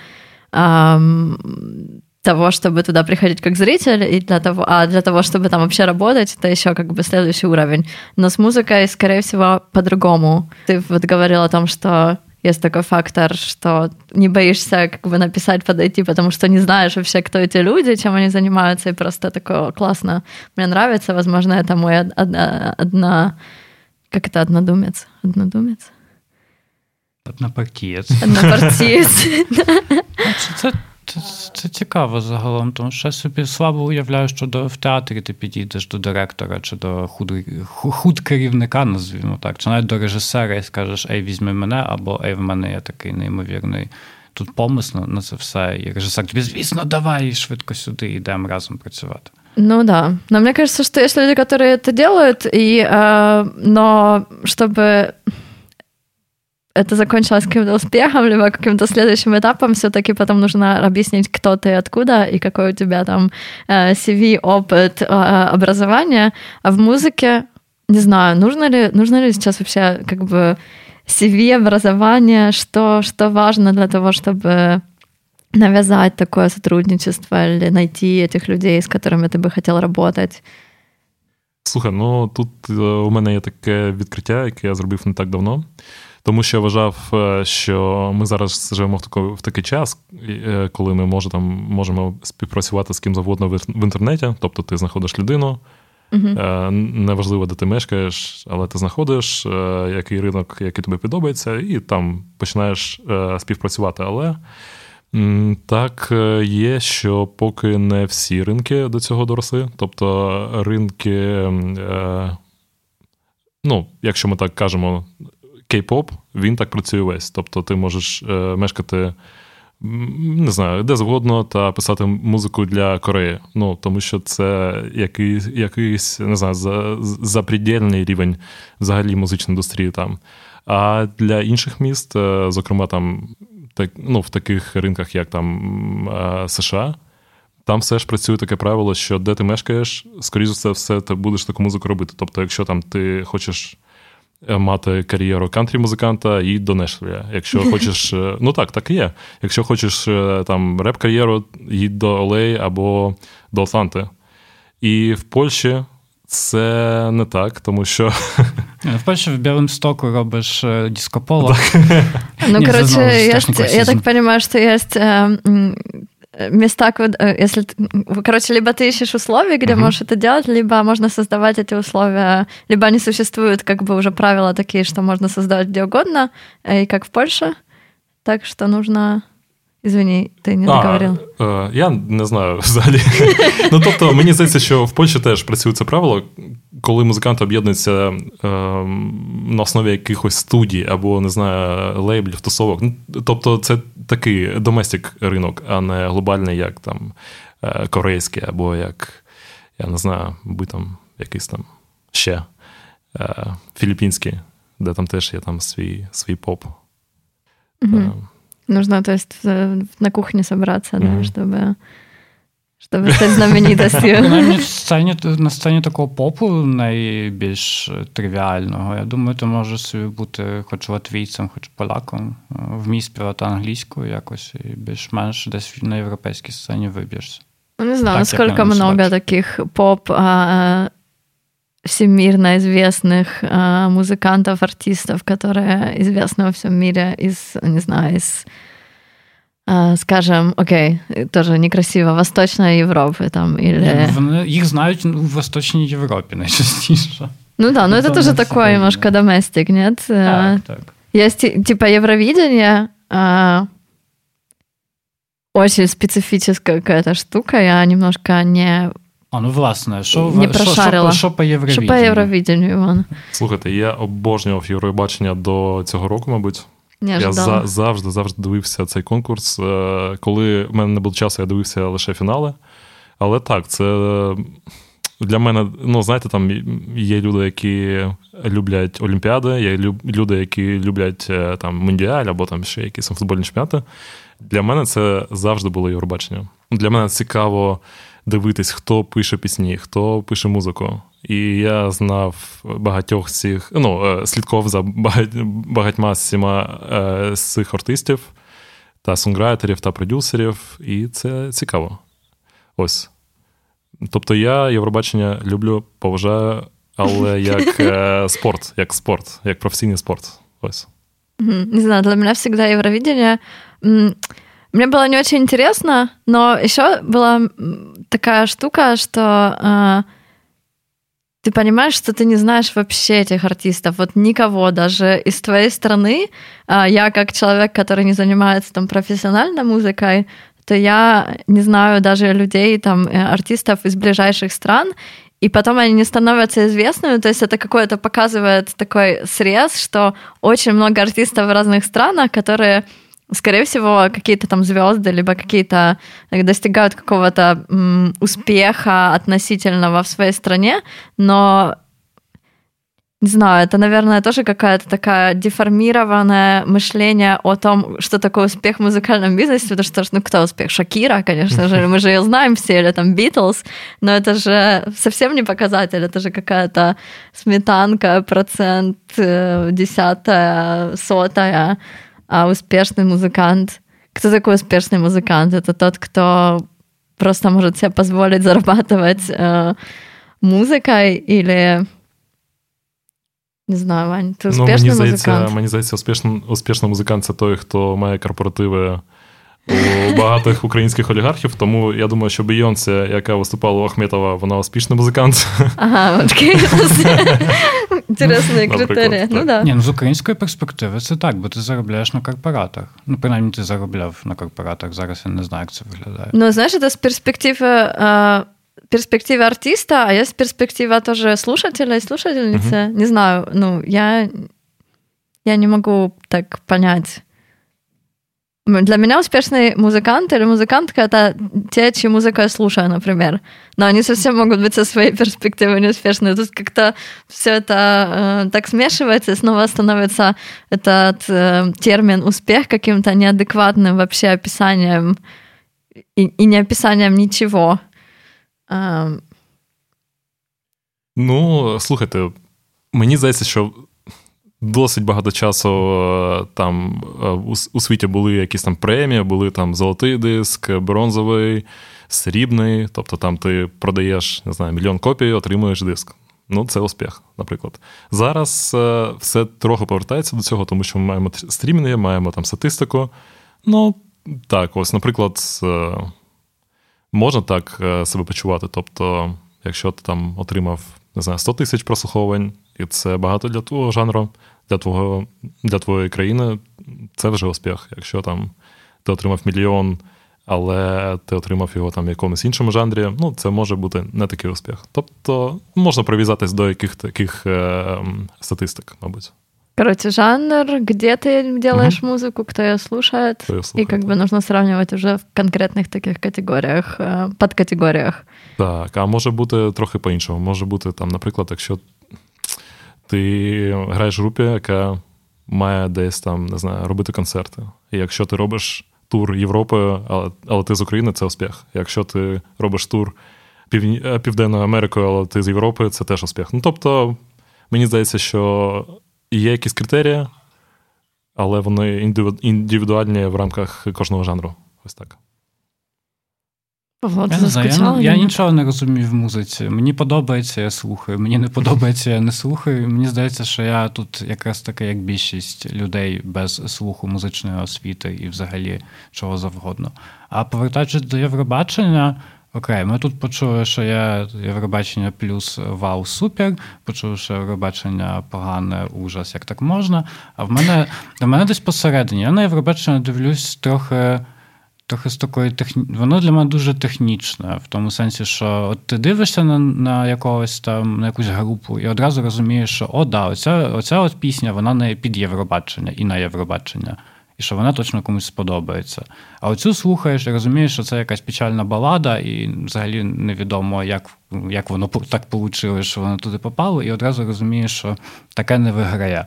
эм, того, чтобы туда приходить как зритель, и для того, а для того, чтобы там вообще работать, это еще как бы следующий уровень. Но с музыкой, скорее всего, по-другому. Ты вот говорил о том, что есть такой фактор, что не боишься как бы написать, подойти, потому что не знаешь вообще, кто эти люди, чем они занимаются, и просто такое классно. Мне нравится, возможно, это мой одна, одна как это, однодумец? Однодумец? Однопартієць. Однопартієць. Це, це, це цікаво загалом, тому що я собі слабо уявляю, що до, в театрі ти підійдеш до директора чи до худ, худ керівника, назвімо так, чи навіть до режисера і скажеш, ей, візьми мене, або ей, в мене є такий неймовірний тут помисл на це все. І режисер тобі, звісно, давай швидко сюди, йдемо разом працювати. Ну да. Но мне кажется, что есть люди, которые это делают, и, э, но чтобы это закончилось каким-то успехом, либо каким-то следующим этапом, все-таки потом нужно объяснить, кто ты, откуда, и какой у тебя там э, CV, опыт, э, образование. А в музыке, не знаю, нужно ли, нужно ли сейчас вообще как бы CV, образование, что, что важно для того, чтобы навязать такое сотрудничество или найти этих людей, з которыми ти би хотів працювати? Слухай, ну тут у мене є таке відкриття, яке я зробив не так давно. Тому що я вважав, що ми зараз живемо в такий, в такий час, коли ми може, там, можемо співпрацювати з ким завгодно в, в інтернеті. Тобто ти знаходиш людину, uh-huh. неважливо, де ти мешкаєш, але ти знаходиш який ринок, який тобі подобається, і там починаєш співпрацювати. Але так є, що поки не всі ринки до цього доросли. Тобто ринки, ну, якщо ми так кажемо, кей-поп, він так працює весь. Тобто ти можеш е, мешкати, не знаю, де завгодно, та писати музику для Кореї. Ну, Тому що це якийсь, якийсь не знаю, за, запредельний рівень взагалі музичної індустрії там. А для інших міст, е, зокрема, там, так, ну, в таких ринках, як там е, США. Там все ж працює таке правило, що де ти мешкаєш, скоріш за все, ти будеш таку музику робити. Тобто, якщо там ти хочеш мати кар'єру кантрі-музиканта і до Нешвіля. Якщо хочеш, е, ну так, так і є. Якщо хочеш е, там реп-кар'єру, їдь до Олей або до Атланти. І в Польщі це не так, тому що. В Польщі в Білимстоку робиш дискополо. Ну, коротше, я так розумію, що є места, если, короче, либо ты ищешь условия, где uh-huh. можешь это делать, либо можно создавать эти условия, либо они существуют, как бы уже правила такие, что можно создавать где угодно, и как в Польше, так что нужно Ізвині, ти не договорив. Е, я не знаю взагалі. ну, тобто, мені здається, що в Польщі теж працює це правило, коли музиканти об'єднуються е, на основі якихось студій або, не знаю, лейблів, тусовок. Ну, Тобто, це такий доместик ринок, а не глобальний, як там е, корейський, або як, я не знаю, би там якийсь там ще е, філіппінський, де там теж є там свій свій поп. Угу. Нужно, то есть, на кухне собраться, да, чтобы Щоб стати знаменитостю. Принаймні, в сцені, на сцені такого попу найбільш тривіального. Я думаю, ти можеш собі бути хоч латвійцем, хоч поляком, вмій співати англійською якось і більш-менш десь на європейській сцені виб'єшся. Ну, не знаю, так, насколько много таких поп а, всемирно известных а, музыкантов, артистов, которые известны во всем мире из, не знаю, из а, скажем, окей, тоже некрасиво, Восточной Европы там или... Вони, їх знають в Восточній Європі найчастіше. Ну да, но это тоже такое немножко доместик, нет? Так, так. Есть типа Евровидение, а, очень специфическая какая-то штука, я немножко не а, ну власне, що не прошарила. Що, що, по? Що Іван? Слухайте, я обожнював Євробачення до цього року, мабуть. Не я за, завжди завжди дивився цей конкурс. Е, коли в мене не було часу, я дивився лише фінали. Але так, це для мене, ну, знаєте, там є люди, які люблять Олімпіади, є люди, які люблять е, там Мундіаль або там ще якісь футбольні чемпіонати. Для мене це завжди було Євробачення. Для мене цікаво дивитись, хто пише пісні, хто пише музику. І я знав багатьох цих, ну, е, слідкував за багатьма всіма е, з цих артистів та сонграйтерів та продюсерів, і це цікаво. Ось. Тобто я Євробачення люблю, поважаю, але як е, спорт, як спорт, як професійний спорт. Ось. Не знаю, для меня всегда Евровидение Мне было не очень интересно, но еще была такая штука, что э, ты понимаешь, что ты не знаешь вообще этих артистов, вот никого даже из твоей страны. Э, я как человек, который не занимается там профессиональной музыкой, то я не знаю даже людей, там, э, артистов из ближайших стран, и потом они не становятся известными, то есть это какое-то показывает такой срез, что очень много артистов в разных странах, которые скорее всего, какие-то там звезды, либо какие-то э, достигают какого-то м, успеха относительного в своей стране, но не знаю, это, наверное, тоже какая-то такая деформированное мышление о том, что такое успех в музыкальном бизнесе, потому что, ну, кто успех? Шакира, конечно же, мы же ее знаем все, или там Битлз, но это же совсем не показатель, это же какая-то сметанка, процент, э, десятая, сотая, а успешный музыкант. Кто такой успешный музыкант? Это тот, кто просто может себе позволить зарабатывать э, музикою, или не знаю, Вань, ти успішний ну, мені музикант? Здається, мені здається, успішний, успішний музикант це той, хто має корпоративи у багатих українських олігархів. Тому я думаю, що Бейонсе, яка виступала у Ахметова, вона успішний музикант. Ага, окей. Інтересний критерій. Ну, да. Ні, ну з української перспективи це так, бо ти заробляєш на корпоратах. Ну, принаймні, ти заробляв на корпоратах. Зараз я не знаю, як це виглядає. Ну, знаєш, це з перспективи. перспективы артиста, а есть перспектива тоже слушателя и слушательницы. Uh-huh. Не знаю, ну, я, я не могу так понять. Для меня успешный музыкант или музыкантка — это те, чьи музыку я слушаю, например. Но они совсем могут быть со своей перспективы неуспешные. Тут как-то все это э, так смешивается, и снова становится этот э, термин «успех» каким-то неадекватным вообще описанием и, и не описанием ничего. Э... Ну, слухайте, мені здається, що досить багато часу е, там е, у світі були якісь там премії, були там золотий диск, бронзовий, срібний. Тобто там ти продаєш не знаю, мільйон копій, отримуєш диск. Ну, це успіх, наприклад. Зараз е, все трохи повертається до цього, тому що ми маємо стрімінги, маємо там статистику. Ну, так, ось, наприклад, можна так себе почувати. Тобто, якщо ти там отримав не знаю, 100 тисяч прослуховувань, і це багато для твого жанру, для твого, для твоєї країни це вже успіх. Якщо там ти отримав мільйон, але ти отримав його там в якомусь іншому жанрі, ну це може бути не такий успіх. Тобто можна прив'язатись до яких таких е, статистик, мабуть. Короче, жанр, где ты делаешь угу. музыку, кто ее слушает. Кто ее слушает. И как бы нужно сравнивать уже в конкретних таких категоріях, подкатегоріях. Так, а може бути трохи по-іншому. Може бути там, наприклад, якщо ти граєш в групі, яка має десь там, не знаю, робити концерти. І якщо ти робиш тур Європою, але, але ти з України, це успіх. Якщо ти робиш тур Пів... Е, Південною Америкою, але ти з Європи, це теж успіх. Ну тобто, мені здається, що є якісь критерії, але вони індивідуальні в рамках кожного жанру. Ось так. Павло, я, не знаю, я, я нічого не розумію в музиці. Мені подобається, я слухаю. Мені не подобається, я не слухаю. Мені здається, що я тут якраз таки, як більшість людей без слуху музичної освіти і взагалі чого завгодно. А повертаючись до Євробачення, окей, ми тут почули, що є Євробачення плюс вау, супер. Почули, що Євробачення погане, ужас, як так можна. А в мене в мене десь посередині. Я на Євробачення дивлюсь трохи трохи з такої техні... Воно для мене дуже технічне, в тому сенсі, що от ти дивишся на на якогось там на якусь групу, і одразу розумієш, що о, да, оця, оця от пісня, вона не під Євробачення і на Євробачення. І що вона точно комусь сподобається. А оцю слухаєш і розумієш, що це якась печальна балада, і взагалі невідомо, як як воно так вийшло, що воно туди попало, і одразу розумієш, що таке не виграє.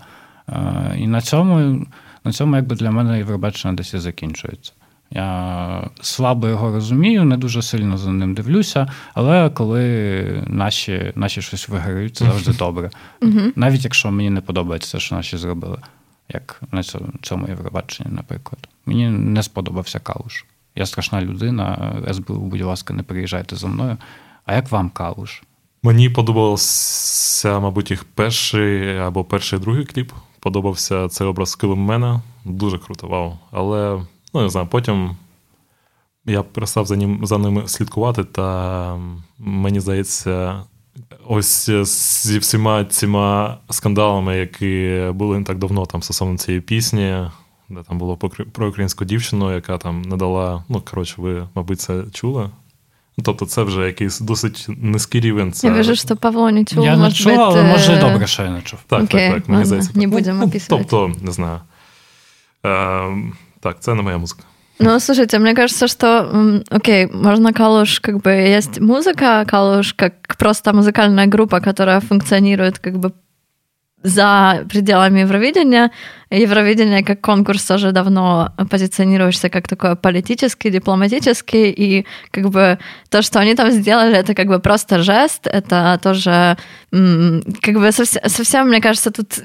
Е, і на цьому на цьому якби для мене Євробачення десь і закінчується. Я слабо його розумію, не дуже сильно за ним дивлюся, але коли наші наші щось виграють, це завжди добре. Навіть якщо мені не подобається, що наші зробили, як на цьому Євробаченні, наприклад. Мені не сподобався Калуш. Я страшна людина, СБУ, будь ласка, не приїжджайте за мною. А як вам Калуш? Мені подобався, мабуть, їх перший або перший другий кліп. Подобався цей образ Килимена. Дуже круто, вау. Але Ну, не знаю, потім я перестав за ним, за ними слідкувати, та мені здається, ось зі всіма цими скандалами, які були не так давно там стосовно цієї пісні, де там було про українську дівчину, яка там не дала. Ну, коротше, ви, мабуть, це чули. Ну, Тобто, це вже якийсь досить низький рівень. Це... Я вижу, що Павло не чув. Я не чув, але може добре, що я не чув. Так, Окей, так, так. Мені здається. Не будемо ну, описувати. Тобто, не знаю. Е, так, це не моя музика. Ну, слушайте, мне кажется, что, окей, можно Калуш, как бы, есть музыка, Калуш как просто музыкальная группа, которая функционирует как бы за пределами Евровидения. Евровидение как конкурс уже давно позиционируешься как такой политический, дипломатический, и как бы то, что они там сделали, это как бы просто жест, это тоже как бы совсем, совсем мне кажется, тут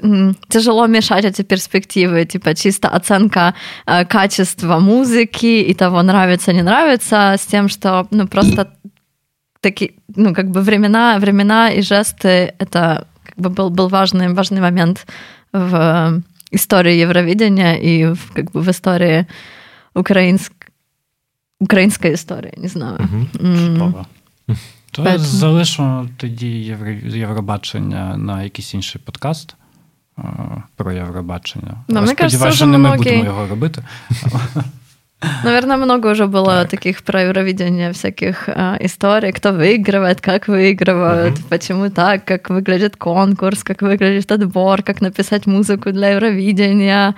тяжело мешать эти перспективы, типа чисто оценка э, качества музыки и того, нравится, не нравится, с тем, что ну просто такие, ну как бы времена, времена и жесты, это бы был, был важный, важный момент в э, истории Евровидения и в, как бы в истории украинск... української історії, не знаю. Чудово. То Поэтому... залишимо тоді Євробачення на якийсь інший подкаст е, про Євробачення. Ну, Сподіваюся, що не ми будемо його робити. Наверное, много уже было так. таких про Евровидение всяких а, историй, кто выигрывает, как выигрывают, угу. почему так, как выглядит конкурс, как выглядит отбор, как написать музыку для Евровидения.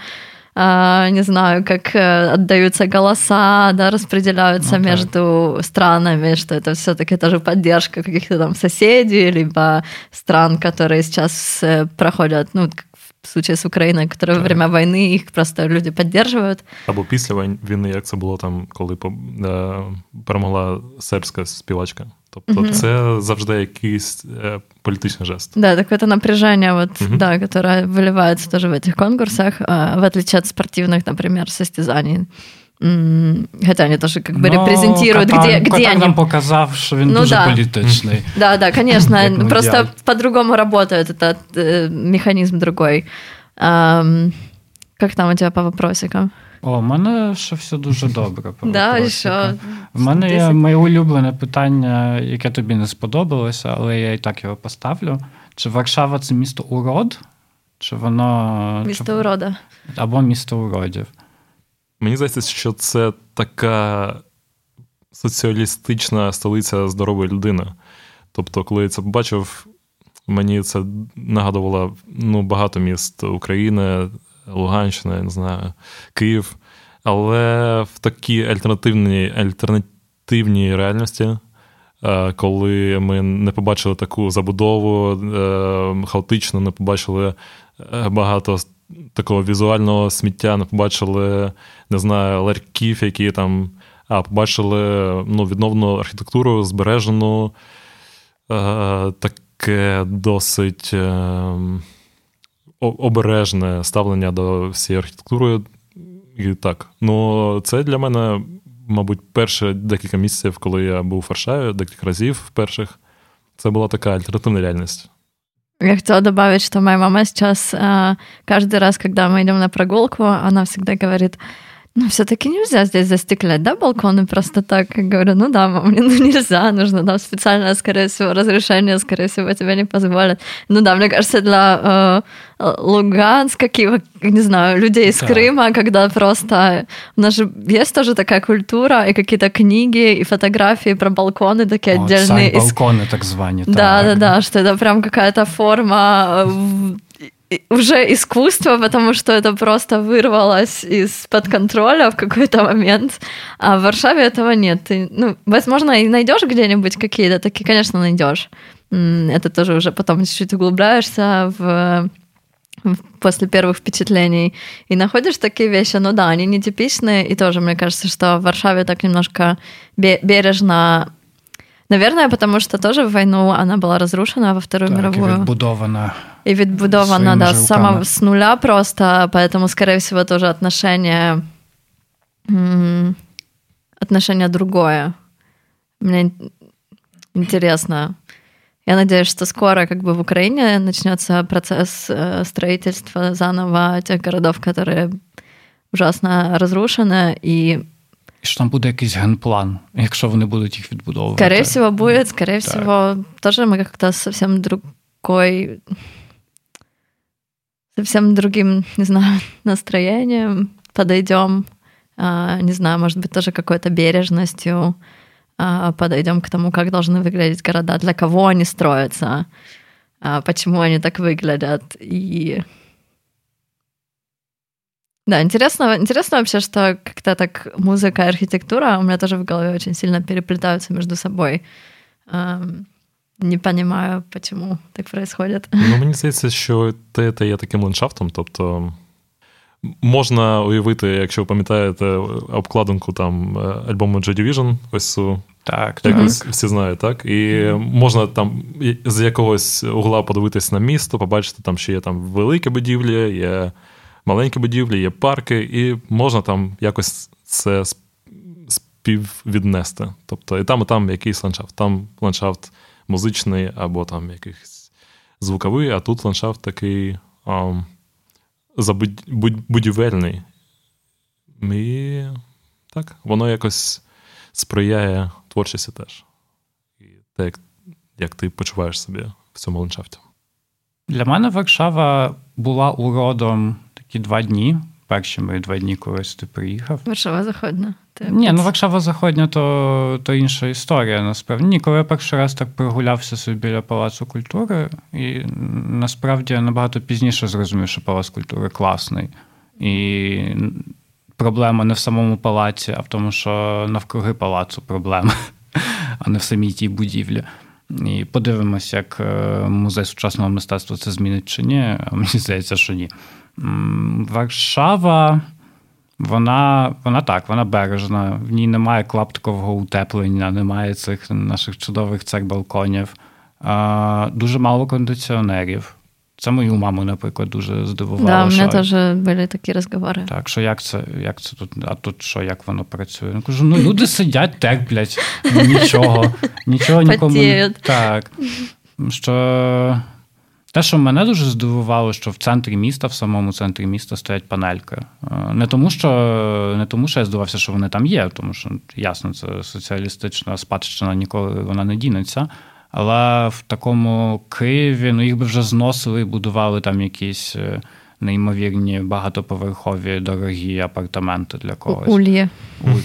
А, не знаю, как э, отдаются голоса, да, распределяются ну, между странами, что это все-таки тоже поддержка каких-то там соседей, либо стран, которые сейчас э, проходят, ну, в случае з Україною, які во время війни їх просто люди підтримують. Або після війни, як це було там, коли перемогла сербська співачка. Тобто угу. це завжди якийсь е, політичний жест. Да, такое напряжение, вот, угу. да, которое выливается тоже в этих конкурсах, в отличие от спортивных, например, состязаний. Хотя они тоже как бы Но репрезентируют, Катар, где, где Катар они... нам показав, що він ну, дуже да. політичний. Да, да, конечно. Просто по-другому работает этот э, механизм другой. Um, как там у тебя по вопросикам? О, у мене ще все дуже добре. По да, що? В мене є моє улюблене питання, яке тобі не сподобалося, але я і так його поставлю. Чи Варшава це місто урод? Чи воно. Місто чи... урода. Або місто уродів. Мені здається, що це така соціалістична столиця здорової людини. Тобто, коли я це побачив, мені це нагадувало ну, багато міст України, Луганщина, не знаю, Київ. Але в такій альтернативній альтернативній реальності, е, коли ми не побачили таку забудову е, хаотично, не побачили е, багато такого візуального сміття, не побачили, не знаю, ларьків, які там, а побачили ну, відновлену архітектуру, збережену, е, таке досить е, обережне ставлення до всієї архітектури. І так, ну це для мене, мабуть, перше декілька місяців, коли я був у Варшаві, декілька разів перших. Це була така альтернативна реальність. Я хотела добавить, что моя мама сейчас э, каждый раз, когда мы идем на прогулку, она всегда говорит, ну, все-таки нельзя здесь застеклять, да, балконы просто так. Я говорю, ну да, мам, ну нельзя, нужно там специальное, скорее всего, разрешение, скорее всего, тебе не позволят. Ну да, мне кажется, для э, Луганска, Киева, не знаю, людей из да. Крыма, когда просто... У нас же есть тоже такая культура, и какие-то книги, и фотографии про балконы такие О, отдельные. балконы, так звані. Да, да, да, что это прям какая-то форма э, уже искусство, потому что это просто вырвалось из-под контроля в какой-то момент. А в Варшаве этого нет. Ты, ну, возможно, и найдешь где-нибудь какие-то такие, конечно, найдешь. Это тоже уже потом чуть-чуть углубляешься в после первых впечатлений и находишь такие вещи, ну да, они нетипичные, и тоже мне кажется, что в Варшаве так немножко бережно Наверное, потому что тоже в войну она была разрушена во Вторую так, мировую. И відбудована. И відбудована, да, с самого с нуля просто, поэтому, скорее всего, тоже отношение, отношение другое. Мне интересно. Я надеюсь, что скоро как бы в Украине начнется процесс э, строительства заново тех городов, которые ужасно разрушены, и що там буде якийсь генплан, якщо вони будуть їх відбудовувати. Скорее всего, будет, скорее так. всего, тоже мы как-то совсем другой, совсем другим, не знаю, настроением подойдем. Не знаю, может быть, тоже какой-то бережностью подойдем к тому, как должны выглядеть города, для кого они строятся, почему они так выглядят. И Да, интересно, интересно вообще, что как-то так музыка и архитектура у меня тоже в голове очень сильно переплетаются между собой. Не понимаю, почему так происходит. Ну, мені здається, що те, те є таким ландшафтом. Тобто можна уявити, якщо ви пам'ятаєте обкладинку там альбому Joy Division, ось цю. Так, як так. всі знають, так? І можна там з якогось угла подивитись на місто, побачити, там, що є там великі будівлі, є маленькі будівлі, є парки, і можна там якось це співвіднести. Тобто і там, і там якийсь ландшафт. Там ландшафт музичний або там якийсь звуковий, а тут ландшафт такий а, будівельний. І так, воно якось сприяє творчості теж. І те, як, як ти почуваєш себе в цьому ландшафті. Для мене Варшава була уродом такі два дні. Перші мої два дні, коли ти приїхав. Варшава Заходня. Ні, ну Варшава Заходня то то інша історія. Насправді. Ні, коли я перший раз так прогулявся собі біля Палацу культури, і насправді я набагато пізніше зрозумів, що Палац культури класний. І проблема не в самому палаці, а в тому, що навкруги палацу проблема, а не в самій тій будівлі. І подивимося, як е, музей сучасного мистецтва це змінить чи ні. А мені здається, що ні. Варшава, вона вона так, вона бережна. В ній немає клаптикового утеплення, немає цих наших чудових цих балконів. Дуже мало кондиціонерів. Це мою маму, наприклад, дуже здивувало. Да, у мене теж були такі розговори. Так, що як це як це тут, а тут що, як воно працює? Я кажу, ну люди сидять, терплять, нічого, нічого нікому. Так. Що те, що мене дуже здивувало, що в центрі міста, в самому центрі міста стоять панельки. Е, не тому, що не тому, що я здивався, що вони там є, тому що ясно, це соціалістична спадщина, ніколи вона не дінеться. Але в такому Києві ну їх би вже зносили і будували там якісь е, неймовірні багатоповерхові дорогі апартаменти для когось. Ульє.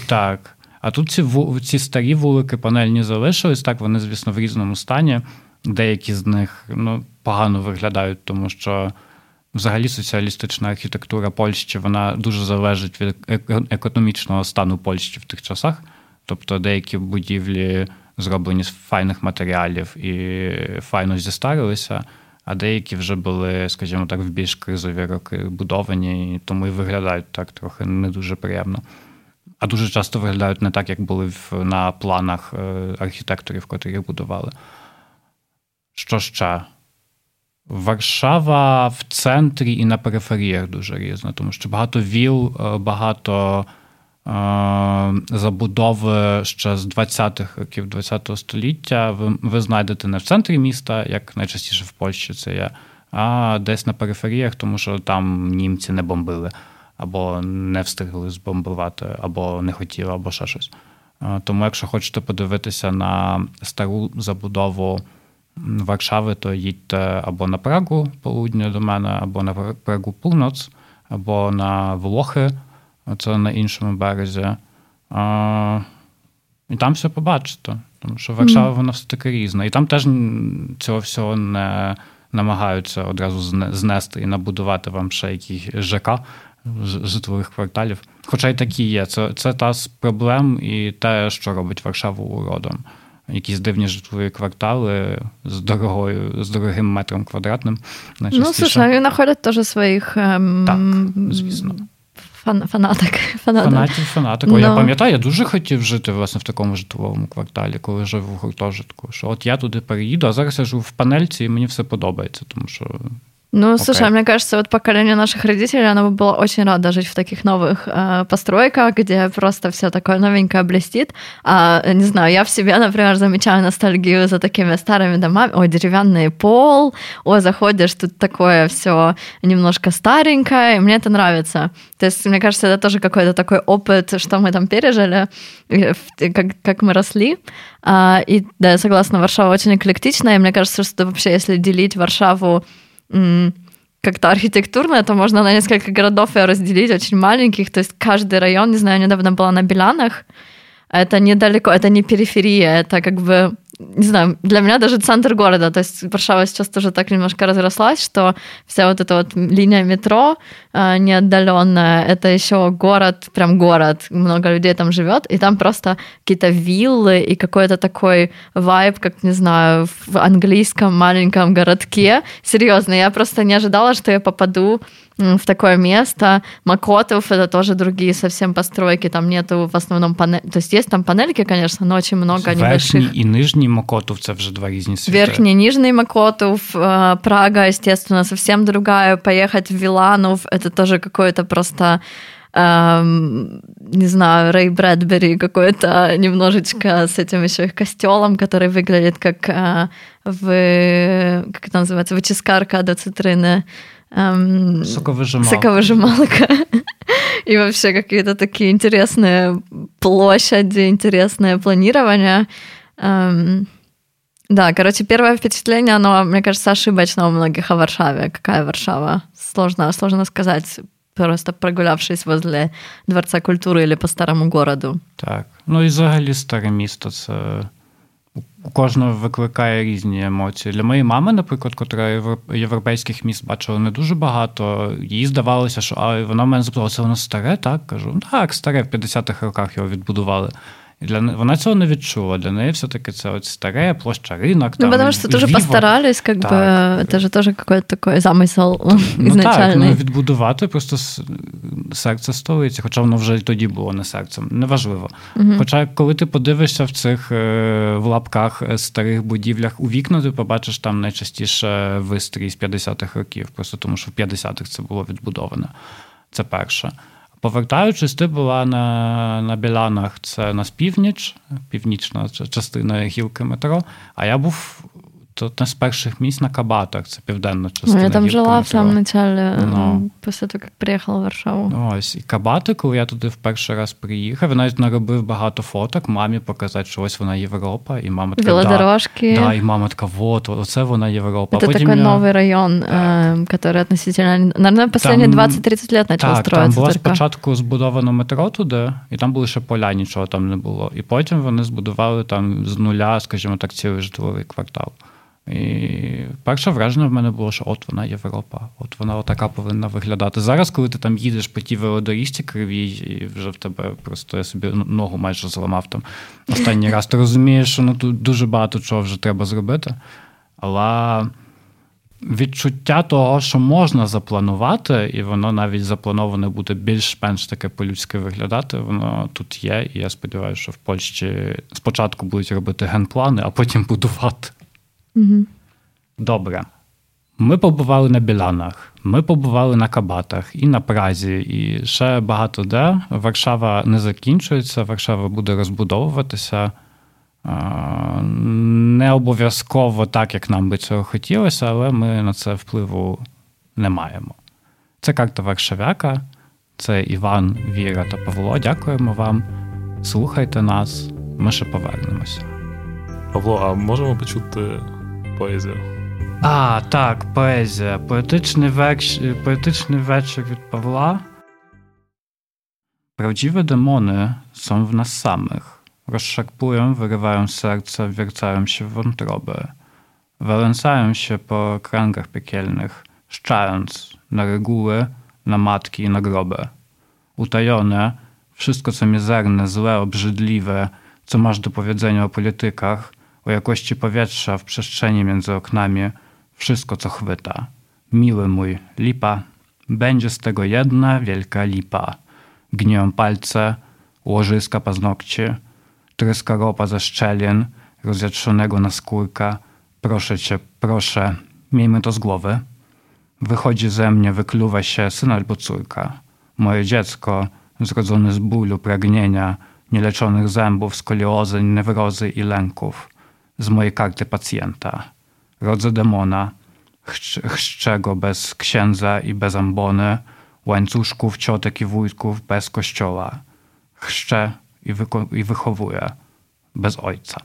Так. А тут ці ці старі вулики панельні залишились, так вони, звісно, в різному стані. Деякі з них ну, погано виглядають, тому що взагалі соціалістична архітектура Польщі вона дуже залежить від економічного стану Польщі в тих часах. Тобто деякі будівлі зроблені з файних матеріалів і файно зістарилися. а деякі вже були, скажімо так, в більш кризові роки будовані, і тому і виглядають так трохи не дуже приємно. А дуже часто виглядають не так, як були на планах е, архітекторів, котрі їх будували. Що ще? Варшава в центрі і на периферіях дуже різна, тому що багато віл, багато забудови ще з 20-х років ХХ століття. Ви, ви знайдете не в центрі міста, як найчастіше в Польщі це є, а десь на периферіях, тому що там німці не бомбили, або не встигли збомбувати, або не хотіли, або ще щось. Тому, якщо хочете подивитися на стару забудову. Варшави, то їдьте або на Прагу полудня до мене, або на Прагу Пуноц, або на Волохи, це на іншому березі. А, І там все побачите. Тому що Варшава, вона все таки різна. І там теж цього всього не намагаються одразу знести і набудувати вам ще якісь ЖК житлових кварталів. Хоча й такі є. Це це та з проблем і те, що робить Варшаву уродом якісь дивні житлові квартали з дорогою, з дорогим метром квадратним. Ну, слушай, они находят тоже своїх ем, так, звісно. Фан, фанаток. Фанатів, фанатів. фанаток. No. Я пам'ятаю, я дуже хотів жити власне в такому житловому кварталі, коли жив у гуртожитку. Що от я туди переїду, а зараз я живу в панельці, і мені все подобається, тому що Ну, okay. слушай, мне кажется, вот поколение наших родителей, оно бы было очень радо жить в таких новых э, постройках, где просто все такое новенькое блестит. А, не знаю, я в себе, например, замечаю ностальгию за такими старыми домами. Ой, деревянный пол, ой, заходишь, тут такое все немножко старенькое, и мне это нравится. То есть, мне кажется, это тоже какой-то такой опыт, что мы там пережили, как, как мы росли. А, и да, я согласна, Варшава очень эклектичная, и мне кажется, что вообще, если делить Варшаву как-то архитектурно, то можно на несколько городов ее разделить, очень маленьких. То есть каждый район, не знаю, недавно была на Белянах, это недалеко, это не периферия, это как бы не знаю, для меня даже центр города, то есть Варшава сейчас тоже так немножко разрослась, что вся вот эта вот линия метро э, неотдаленная, это еще город, прям город, много людей там живет, и там просто какие-то виллы и какой-то такой вайб, как, не знаю, в английском маленьком городке. Серьезно, я просто не ожидала, что я попаду в такое место. Макотов — это тоже другие совсем постройки, там нету в основном панель... То есть есть там панельки, конечно, но очень много Верхний небольших. и нижний Макотов — це вже два різні світи. Верхний, нижний Макотов, э, Прага, естественно, совсем другая. Поехать в Виланов — это тоже какое-то просто эм, не знаю, Рэй Брэдбери какой-то немножечко с этим еще их костелом, который выглядит как э, в, как это называется, выческарка до цитрины. Эм, соковыжималка. Соковыжималка. И вообще какие-то такие интересные площади, интересное планирование. Эм, да, короче, первое впечатление, оно, мне кажется, ошибочно у многих о Варшаве. Какая Варшава? Сложно, сложно сказать, просто прогулявшись возле Дворца культури или по старому городу. Так. Ну і взагалі старе місто це у кожного викликає різні емоції. Для моєї мами, наприклад, котра європейських міст бачила не дуже багато, їй здавалося, що а вона мене запитала, це воно старе, так? Кажу, «Ну, так, старе, в 50-х роках його відбудували. Для вона цього не відчула. Для неї все-таки це от старе, площа ринок. Ну, потому что тоже постарались, как так. бы, это же тоже какой-то такой замисел ну, Так, ну, відбудувати просто серце столиці, хоча воно вже тоді було не серцем, неважливо. Угу. Хоча, коли ти подивишся в цих е, в лапках е, старих будівлях у вікна, ти побачиш там найчастіше вистрій з 50-х років, просто тому що в 50-х це було відбудоване. Це перше. Повертаючись, ти була на на Біланах, це на північ, північна частина гілки метро. А я був то одне з перших місць на Кабатах, це південна частина. Я там жила в самому началі, ну. після того, як приїхала в Варшаву. Ось, і Кабати, коли я туди в перший раз приїхав, я навіть наробив багато фоток, мамі показати, що ось вона Європа, і мама така, Велодорожки. Да, і мама така, вот, оце вона Європа. Це такий я... новий район, який относительно, наверное, останні 20-30 років почав так, строїтися. Там було спочатку збудовано метро туди, і там були ще поля, нічого там не було. І потім вони збудували там з нуля, скажімо так, цілий житловий квартал. І перше враження в мене було, що от вона Європа, от вона отака повинна виглядати. Зараз, коли ти там їдеш по тій велодоріжці кривій, і вже в тебе просто я собі ногу майже зламав там останній раз, ти розумієш, що ну тут дуже багато чого вже треба зробити. Але відчуття того, що можна запланувати, і воно навіть заплановане буде більш-менш таке по-людськи виглядати, воно тут є. І я сподіваюся, що в Польщі спочатку будуть робити генплани, а потім будувати. Угу. Добре. Ми побували на Біланах, ми побували на Кабатах і на Празі, і ще багато де. Варшава не закінчується, Варшава буде розбудовуватися. Не обов'язково так, як нам би цього хотілося, але ми на це впливу не маємо. Це карта Варшавяка, це Іван, Віра та Павло. Дякуємо вам. Слухайте нас, ми ще повернемося. Павло, а можемо почути poezja. A, tak, poezja. Poetyczny, wers, poetyczny werszyk od Pawła. Prawdziwe demony są w nas samych. Rozszarpują, wyrywają serce, wiercają się w wątrobę. Wałęsają się po kręgach piekielnych, szczając na reguły, na matki i na grobę. Utajone, wszystko co miezerne, złe, obrzydliwe, co masz do powiedzenia o politykach, o jakości powietrza w przestrzeni między oknami – wszystko, co chwyta. Miły mój, lipa, będzie z tego jedna wielka lipa. Gniją palce, łożyska paznokcie, tryska ropa ze szczelin, rozjatrzonego na skórka. Proszę cię, proszę, miejmy to z głowy. Wychodzi ze mnie, wykluwa się syn albo córka. Moje dziecko, zrodzone z bólu, pragnienia, nieleczonych zębów, skoliozy, newrozy i lęków. Z mojej karty pacjenta rodze demona, chrzczego bez księdza i bez ambony, łańcuszków, ciotek i wujków bez kościoła. Chrzczę i, i wychowuję bez ojca.